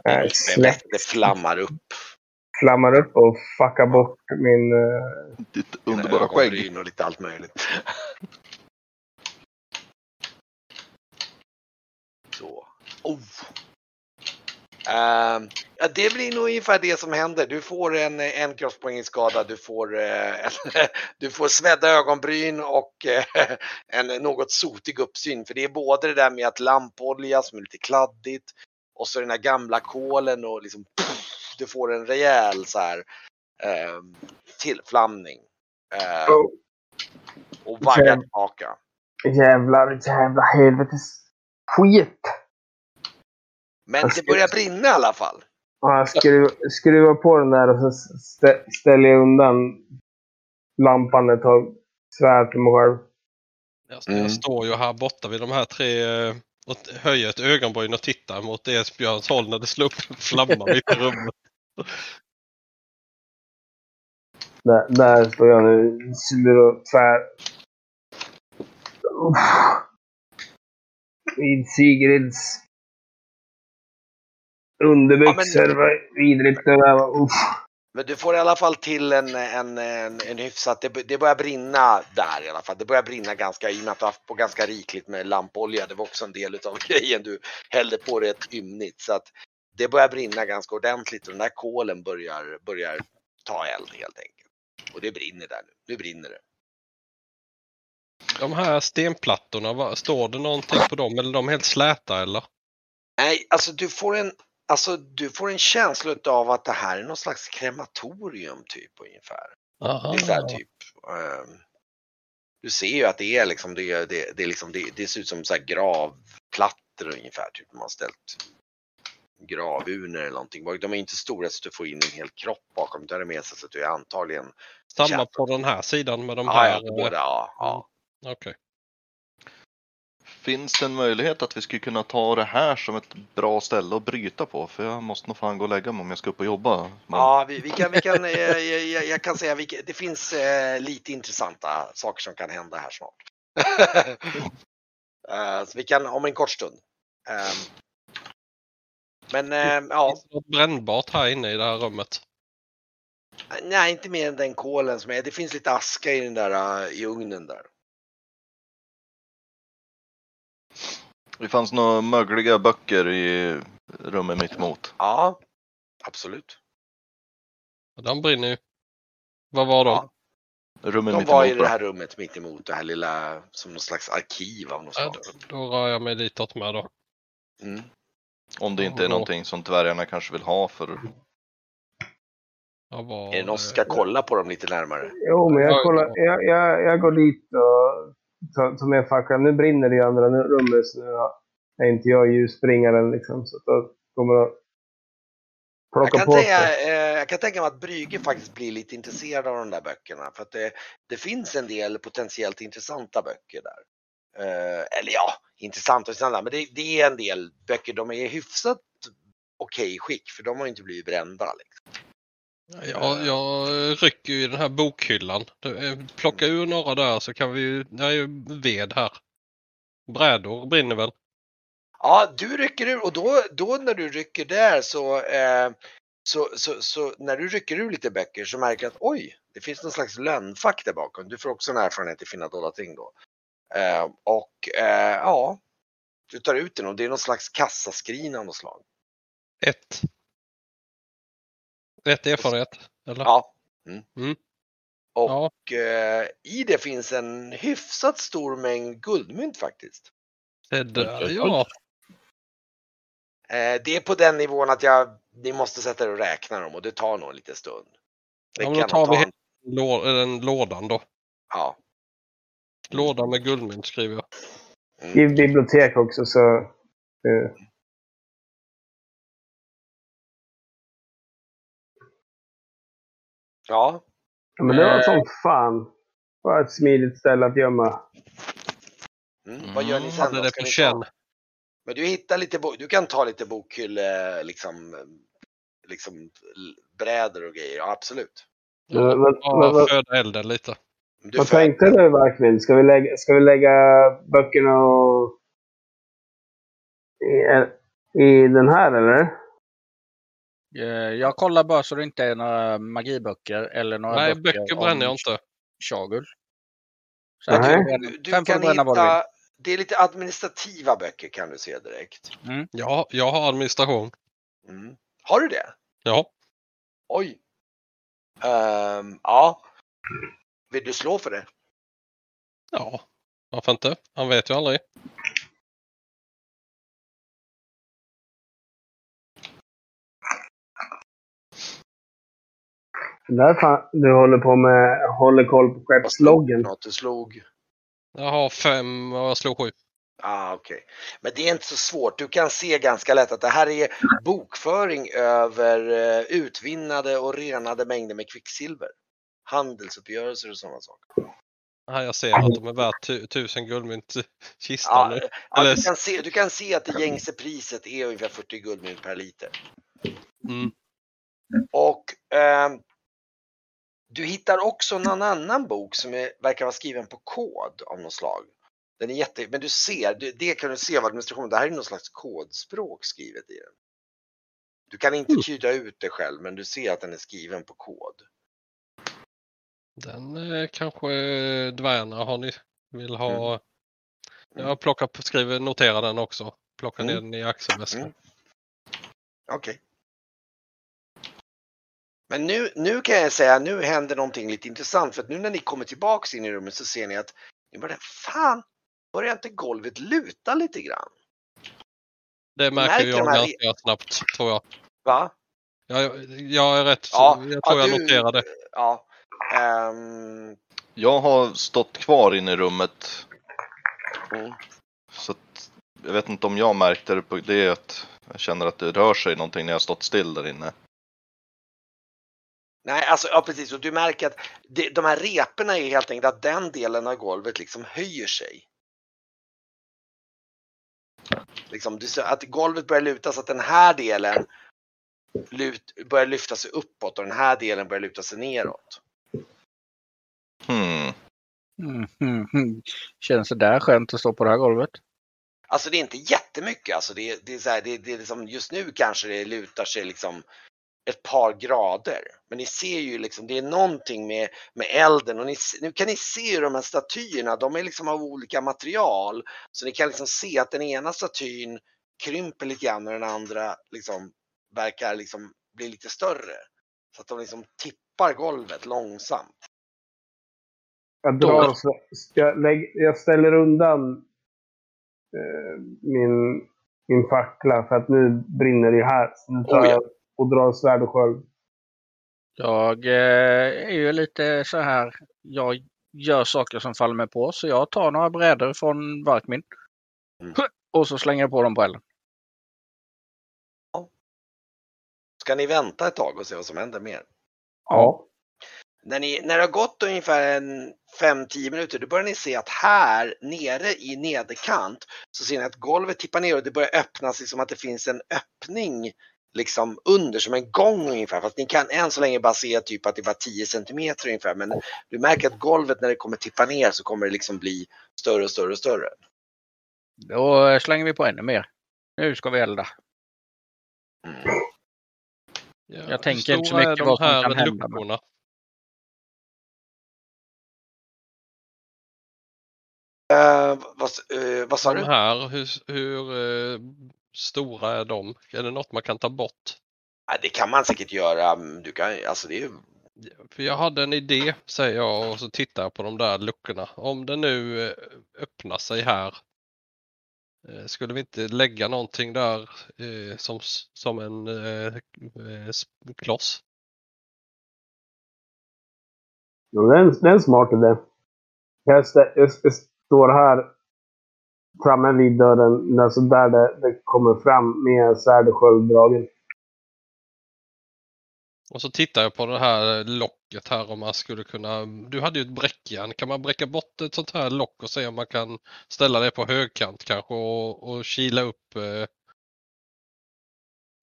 äh, Det, flammar upp. flammar upp och fuckar bort min... eh, Ditt underbara skägg. Och lite allt möjligt. Så. Oh. Ehm, ja, det blir nog ungefär det som händer. Du får en, en kroppspoäng i skada, du får, en, (laughs) du får svedda ögonbryn och eh, en något sotig uppsyn. För det är både det där med att lampolja som är lite kladdigt och så den här gamla kolen och liksom pff, du får en rejäl så här eh, tillflamning. Eh, oh, och vaggar tillbaka. jävlar, jävla helvetes skit! Men det börjar brinna i alla fall. Ja, jag skruvar, skruvar på den där och så stä, ställer jag undan lampan ett tag. Svär till mig själv. Jag, Mm. jag står ju här borta vid de här tre eh, och höjer ett ögonbryn och tittar mot Esbjörns håll när det slår upp en flamma mitt i rummet. Där, där står jag nu. Slår och tvär. Vid Sigrids underbyxor. Ja, men- Vad vidrigt det där var. Uff. Men du får i alla fall till en, en, en, en hyfsat, det, det börjar brinna där i alla fall. Det börjar brinna ganska, i och med att du har haft på ganska rikligt med lampolja. Det var också en del av (laughs) grejen. Du hällde på ett ymnigt. Så att det börjar brinna ganska ordentligt och den där kolen börjar, börjar ta eld helt enkelt. Och det brinner där nu. Nu brinner det. De här stenplattorna, står det någonting på dem eller är de helt släta eller? Nej, alltså du får en, alltså du får en känsla av att det här är någon slags krematorium typ ungefär. Aha. Det är så här typ. ehm, du ser ju att det är liksom, det, det, det, är liksom, det, det ser ut som så här gravplattor ungefär. Typ man har ställt gravurnor eller någonting. De är inte stora så att du får in en hel kropp bakom. Det är mer så att du är antagligen. Samma på den här sidan med de Ja, här? ja, på båda. Ja, ja. Okej. Finns det en möjlighet att vi skulle kunna ta det här som ett bra ställe att bryta på? För jag måste nog fan gå och lägga mig om jag ska upp och jobba. Men- Ja, vi, vi kan, vi kan, eh, jag, jag, jag kan säga att det finns eh, lite intressanta saker som kan hända här snart. (laughs) Eh, så vi kan om en kort stund. Eh, men eh, ja, Finns det något brännbart här inne i det här rummet? nej inte mer än den kolen som är. Det finns lite aska i den där i ugnen där. Det fanns några mögliga böcker i rummet mitt emot. Ja, absolut. De brinner ju. Vad var de? Ja. Rummet De mitt var i det här rummet mitt emot det här lilla som någon slags arkiv av något Ja, slag. då, då rör jag mig ditåt med då. Mm. Om det inte är någonting som dvärgarna kanske vill ha för... Var, Är det någon som ska kolla på dem lite närmare? Jo, men jag, Ja, kollar, jag, jag, jag går dit och tar tar med facklan. Nu brinner det i andra rummet så nu är inte jag ljusbringaren liksom. Så att då kommer jag Jag plocka kan, på tänka, eh, jag kan tänka mig att Brygge faktiskt blir lite intresserad av de där böckerna. För att det, det finns en del potentiellt intressanta böcker där. Eh, eller ja, intressanta och intressanta, men det, det är en del böcker. De är hyfsat okej skick för de har inte blivit brända. Liksom. Jag, jag rycker ju i den här bokhyllan. Eh, Plocka ur några där så kan vi ju... Det är ju ved här. Brädor brinner väl? Ja, du rycker ur och då, då när du rycker där så, eh, så, så, så när du rycker ur lite böcker så märker du att oj, det finns någon slags lönnfack där bakom. Du får också en erfarenhet i finna dolda ting då. Eh, och eh, ja, du tar ut den och det är någon slags kassaskrin av något slag. Ett. Ett erfarenhet. Eller? Ja. Mm. Och Ja. eh, i det finns en hyfsat stor mängd guldmynt faktiskt. Det där, ja. Eh, det är på den nivån att jag, ni måste sätta er och räkna dem och det tar nog en liten stund. Det Ja, men då tar vi en, lå, den lådan då. ja. Låda med guldmynt skriver jag. Mm. I bibliotek också så... eh, Ja, Ja, men det var Eh. som fan. Det var ett smidigt ställe att gömma. mm. vad gör ni Mm, sen Hade det på känn. Men du hittar lite, bo- du kan ta lite bokhylle, liksom, liksom brädor och grejer, ja, absolut. Men, men, men, Ja, vad- föda elden lite. Du vad tänkte du Varkvind? Ska vi lägga, ska vi lägga böckerna och... I, I den här eller? Eh, Jag kollar bara så det inte är några magiböcker eller några Nej, böcker, böcker bränner jag inte. Shagul. Sen Nej. får du Du, kan vad du hitta, det är lite administrativa böcker kan du se direkt. Ja, jag har administration. Mm. Har du det? Ja. Oj. Ehm, ja. Vill du slå för det? Ja, varför inte? Han vet ju aldrig. Där fan, du håller på med... Håller koll på skeppsloggen. Du slog? Jag har fem och jag slog sju. Ah, okej. Men det är inte så svårt. Du kan se ganska lätt att det här är bokföring över eh, utvinnade och renade mängder med kvicksilver. Handelsuppgörelser och sådana saker. Nej, jag ser att de är värt tu tusen guldmynt (laughs) kistan Ja, nu. ja, Eller- du, kan se, du kan se att det gängse priset är ungefär 40 guldmynt per liter. Mm. Och ehm, du hittar också någon annan bok som är, verkar vara skriven på kod av något slag. Den är jätte, men du ser, det, det kan du se av administrationen, det här är någon slags kodspråk skrivet i den. Du kan inte Mm. tyda ut det själv, men du ser att den är skriven på kod. Den eh, kanske eh, dvärgarna har ni vill ha. Mm. Jag plockar, skriver, noterar den också. Plockar Mm. ner den i axelväskan. Mm. Okej. Men nu, nu kan jag säga, nu händer någonting lite intressant för att nu när ni kommer tillbaks in i rummet så ser ni att nu börjar, fan, börjar inte golvet luta lite grann? Det märker jag de här- ganska snabbt tror jag. Va? Jag, jag är rätt. Ja, jag tror ja, jag du- noterar det. Ja. ehm, Jag har stått kvar inne i rummet. Mm. Så att, jag vet inte om jag märkte det på det att jag känner att det rör sig någonting när jag stått still där inne. Nej, alltså ja precis. Och du märker att det, de här reporna är helt enkelt att den delen av golvet liksom höjer sig. Liksom, du att golvet börjar luta så att den här delen lut, börjar lyfta sig uppåt och den här delen börjar luta sig neråt. Hmm. Mm, mm, mm. Känns det där skönt att stå på det här golvet? Alltså det är inte jättemycket. Alltså det, det är så här, det, det är liksom, just nu kanske det lutar sig liksom ett par grader. Men ni ser ju liksom, det är någonting med, med elden och ni, nu kan ni se hur de här statyerna, de är liksom av olika material. Så ni kan liksom se att den ena statyn krymper lite grann och den andra liksom verkar liksom bli lite större. Så att de liksom tippar golvet långsamt. Jag, drar, jag, lägg, jag ställer undan eh, min, min fackla för att nu brinner det här. Så nu tar Oh, ja. jag och drar svärd och sköld. Jag eh, är ju lite så här. Jag gör saker som faller mig på så jag tar några brädor från Varkmin. Mm. Och så slänger jag på dem på elden. Ska ni vänta ett tag och se vad som händer mer? Ja. När, ni, när det har gått ungefär en 5-10 minuter, då börjar ni se att här nere i nederkant så ser ni att golvet tippar ner och det börjar öppnas liksom att det finns en öppning liksom under som en gång ungefär. Fast ni kan än så länge bara se typ att det bara 10 centimeter ungefär. Men du märker att golvet när det kommer tippa ner så kommer det liksom bli större och större och större. Då slänger vi på ännu mer. Nu ska vi elda. Mm. Ja, Jag tänker inte så mycket de vad som här kan hända, luckorna? Eh, vad, eh, vad sa De du? här, hur, hur eh, stora är de? Är det något man kan ta bort? Ja, det kan man säkert göra. Du kan, alltså det är ju För jag hade en idé, säger jag, och så tittar jag på de där luckorna. Om det nu eh, öppnar sig här, eh, skulle vi inte lägga någonting där eh, som, som en kloss? Jo, det, är en, det är en smart idé. Jag står här framme vid dörren, alltså där det, det kommer fram med svärd och sköld dragen. Och så tittar jag på det här locket här om man skulle kunna, du hade ju ett bräckjärn, kan man bräcka bort ett sånt här lock och se om man kan ställa det på högkant kanske och, och kila upp eh,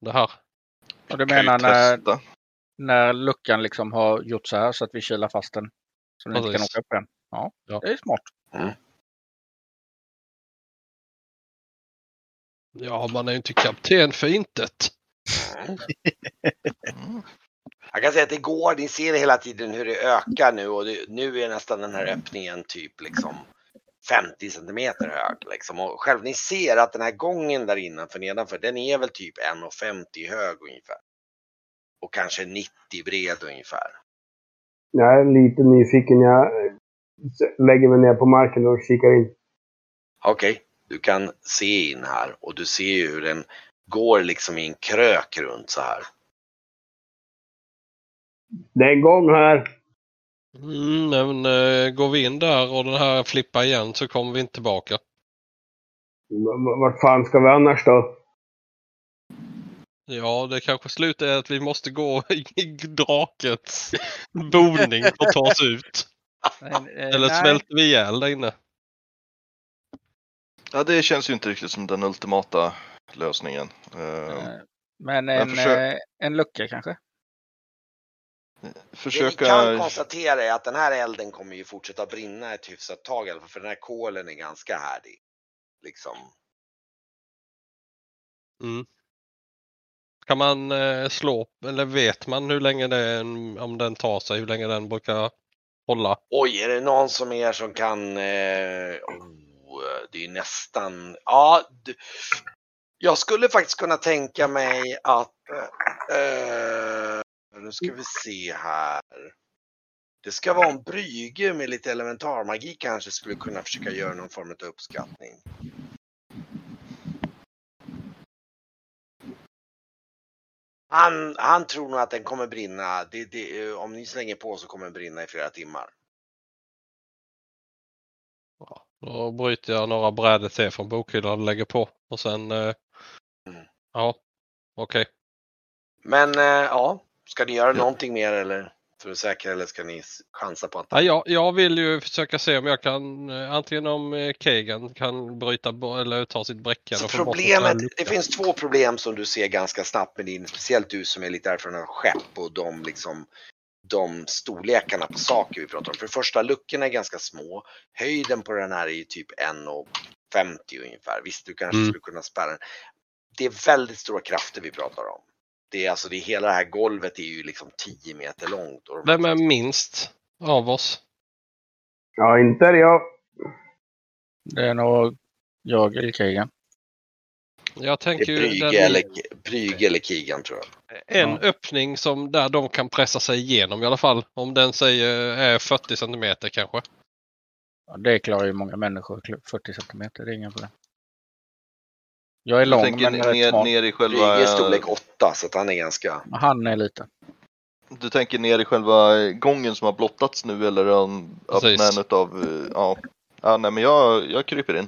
det här? Och du menar när, när luckan liksom har gjort så här så att vi kilar fast den. Så den inte kan åka upp igen. Ja, Ja. det är smart. Ja, man är ju inte kapten för intet. Mm. Jag kan säga att det går, ni ser hela tiden hur det ökar nu och det, nu är nästan den här öppningen typ liksom 50 centimeter hög liksom. Och själv ni ser att den här gången där innanför nedanför den är väl typ 1,50 hög ungefär. Och kanske 90 bred ungefär. Jag är lite nyfiken. Jag lägger mig ner på marken och kikar in. Okej, du kan se in här och du ser ju hur den går liksom i en krök runt så här. Det är igång här. Mm, men eh, går vi in där och den här flippar igen så kommer vi inte tillbaka. Vart fan ska vi annars då? Ja, det kanske slutar är att vi måste gå (laughs) i drakens boning och ta oss ut. Men, eh, Eller nej. svälter vi ihjäl där inne? Ja, det känns ju inte riktigt som den ultimata lösningen. Eh, Eh, Men en, försök- eh, en lucka kanske? Det ni försöka... kan konstatera är att den här elden kommer ju fortsätta brinna ett hyfsat tag i alla fall, för den här kolen är ganska härdig. Liksom. Mm. Kan man slå, eller vet man hur länge det är, om den tar sig, hur länge den brukar hålla? Oj, är det någon som är som kan... Eh, Eh, det är nästan... Ja, du, jag skulle faktiskt kunna tänka mig att... Eh, eh, nu ska vi se här. Det ska vara en Brygge med lite elementarmagi kanske skulle kunna försöka göra någon form av uppskattning. Han, han tror nog att den kommer brinna. Det, det, eh, om ni slänger på så kommer den brinna i flera timmar. Då bryter jag några brädor till från bokhyllan och lägger på. Och sen, eh, Mm. ja, okej. Men eh, ja, ska ni göra någonting mer eller? För att säkra eller ska ni chansa på att... Ja, jag, jag vill ju försöka se om jag kan, eh, antingen om eh, Kagan kan bryta eller ta sitt Så här problemet, det finns två problem som du ser ganska snabbt med din, speciellt du som är lite erfaren av skepp och de liksom de storlekarna på saker vi pratar om. För det första, luckorna är ganska små. Höjden på den här är ju typ 1,50 ungefär. Visst, du kanske Mm. skulle kunna spärra den. Det är väldigt stora krafter vi pratar om. Det är alltså, det är hela det här golvet är ju liksom 10 meter långt. Vem är minst av oss? Ja, inte är det jag. Det är nog jag eller Kegan. Jag det tänker är ju Brygge den, eller, Brygge eller Kigan tror jag. En Ja. öppning som där de kan pressa sig igenom i alla fall. Om den säger är 40 centimeter kanske. Ja, det klarar ju många människor. 40 centimeter, det är inga problem. Jag är lång tänker men rätt ner, smal. ner i själva... är storlek 8 så att han är ganska... Han är liten. Du tänker ner i själva gången som har blottats nu eller Precis. öppna en utav... eh, Ja. ja, nej men jag, jag kryper in.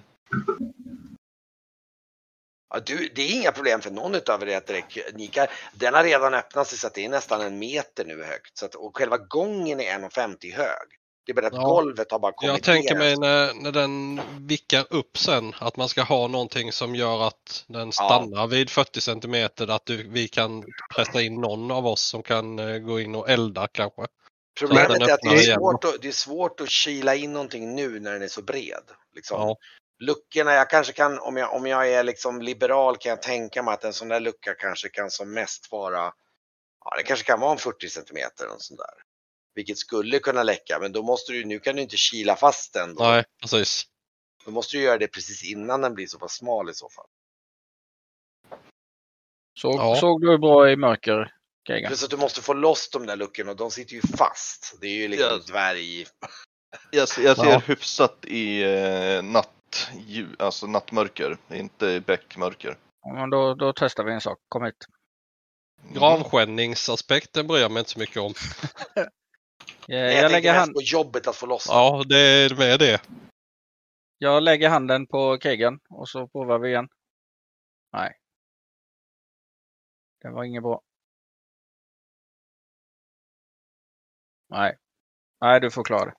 Ja, du, det är inga problem för någon utav er att direkt, ni kan, den har redan öppnat sig så att det är nästan en meter nu högt. Så att, och själva gången är 1,50 hög. Det är bara att Ja. golvet har bara kommit Jag tänker ner. mig när, när den vickar upp sen att man ska ha någonting som gör att den stannar vid 40 centimeter. Att du, vi kan pressa in någon av oss som kan eh, gå in och elda kanske. Problemet är att det är, igen. svårt att, det är svårt att kila in någonting nu när den är så bred. Liksom. Ja. Luckorna, jag kanske kan, om jag, om jag är liksom liberal kan jag tänka mig att en sån där lucka kanske kan som mest vara, ja det kanske kan vara en 40 centimeter eller något sånt där. Vilket skulle kunna läcka, men då måste du, nu kan du inte kila fast den. Då. Nej, precis. Då måste du göra det precis innan den blir så pass smal i så fall. Så, Ja. Såg du bra i mörker, Kegan? Plus att du måste få loss de där luckorna och de sitter ju fast. Det är ju liksom Ja. dvärg... Jag, ser- jag ser Ja. hyfsat i eh, natt, alltså nattmörker, inte bäckmörker. Ja, då, då testar vi en sak. Kom hit. Mm. Gravskändningsaspekten bryr jag mig inte så mycket om. (laughs) Eh, Jag, Jag, jag lägger hand, på jobbet att få loss. Ja, det är med det. jag lägger handen på Kegan och så provar vi igen. Nej. Det var inget bra. Nej. Nej, du får klara det.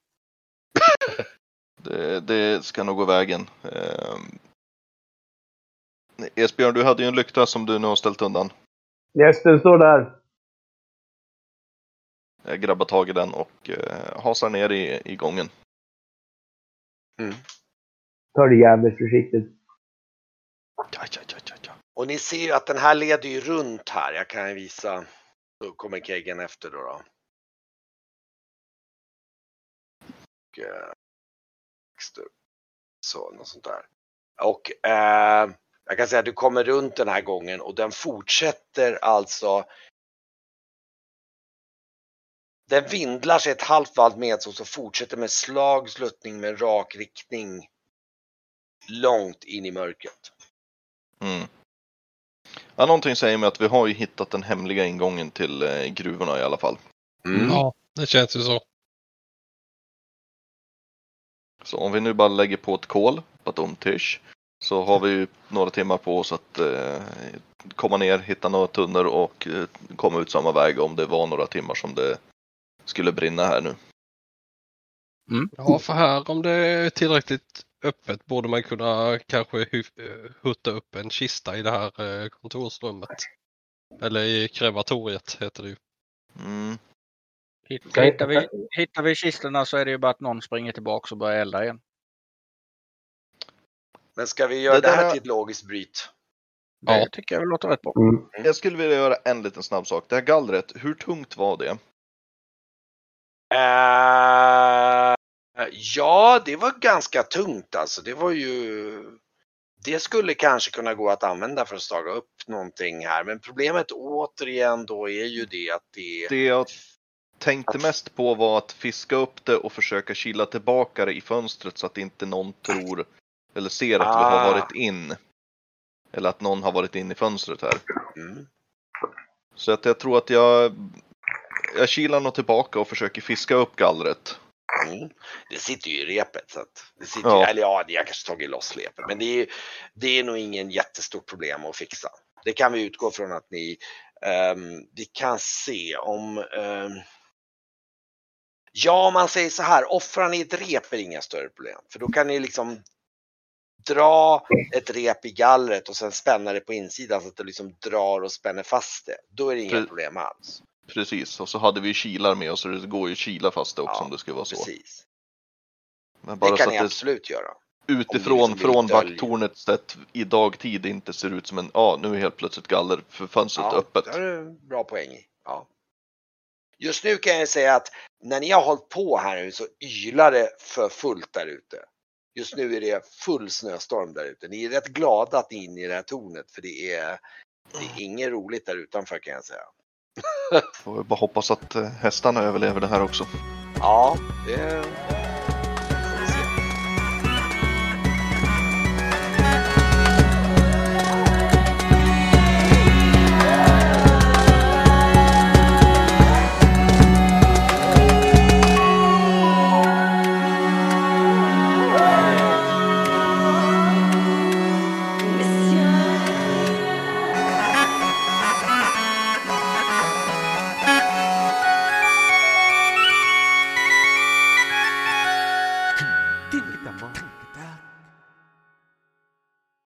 Det, det ska nog gå vägen. Ehm. Esbjörn, du hade ju en lykta som du nu har ställt undan. Gästen står där. Jag grabbar tag i den och eh, hasar ner i, i gången. Mm. Ta det jävligt försiktigt. Ja, ja, ja, ja, ja. Och ni ser ju att den här leder ju runt här. Jag kan visa. Då kommer keggen efter då. då. Och, eh, Dexter. så, något sånt där. Och eh, jag kan säga att du kommer runt den här gången och den fortsätter alltså. Den vindlar sig ett halvt varv med och så fortsätter med slag, sluttning med rak riktning. Långt in i mörkret. Mm. Ja, någonting säger mig att vi har ju hittat den hemliga ingången till eh, gruvorna i alla fall. Ja, det känns ju så. Så om vi nu bara lägger på ett kol, batumtish, så har vi ju några timmar på oss att eh, komma ner, hitta några tunnor och eh, komma ut samma väg om det var några timmar som det skulle brinna här nu. Ja, för här om det är tillräckligt öppet borde man kunna kanske eh, hutta upp en kista i det här eh, kontorsrummet. Eller i krematoriet heter det ju. Mm. Hittar vi, hittar vi kistorna så är det ju bara att någon springer tillbaka och börjar elda igen. Men ska vi göra Det det, här där- till ett logiskt bryt? Det Ja. tycker jag låter rätt bra. Mm. Jag skulle vilja göra en liten snabb sak. Det här gallret, hur tungt var det? Eh, ja, det var ganska tungt alltså. Det var ju... Det skulle kanske kunna gå att använda för att staga upp någonting här. Men problemet återigen då är ju det att det... Det jag tänkte mest på var att fiska upp det och försöka kila tillbaka det i fönstret så att inte någon tror eller ser att vi Ah. har varit in. Eller att någon har varit in i fönstret här. Mm. Så att jag tror att jag, jag kilar nog tillbaka och försöker fiska upp gallret. Mm. Det sitter ju i repet. Så att det sitter Ja. ju, eller ja, jag kanske tagit loss repet. Men det är, det är nog ingen jättestort problem att fixa. Det kan vi utgå från att ni... ehm, vi kan se om... ehm, Ja, man säger så här, offrar ni ett rep är det inga större problem. För då kan ni liksom dra ett rep i gallret och sen spänna det på insidan så att det liksom drar och spänner fast det. Då är det inga Pre- problem alls. Precis, och så hade vi kilar med oss så det går ju att kila fast det också Ja, om det skulle vara så. Precis. Men bara Det så kan ni att det absolut göra. utifrån liksom från vakttornet sett i dagtid inte ser ut som en, ja nu är helt plötsligt galler för fönstret Ja, öppet. det du en bra poäng. Ja. Just nu kan jag säga att när ni har hållit på här nu så ylar det för fullt där ute. Just nu är det full snöstorm där ute. Ni är rätt glada att ni är inne i det här tornet för det är, det är inget roligt där utanför kan jag säga. Får vi bara hoppas att eh, hästarna överlever det här också. Ja, det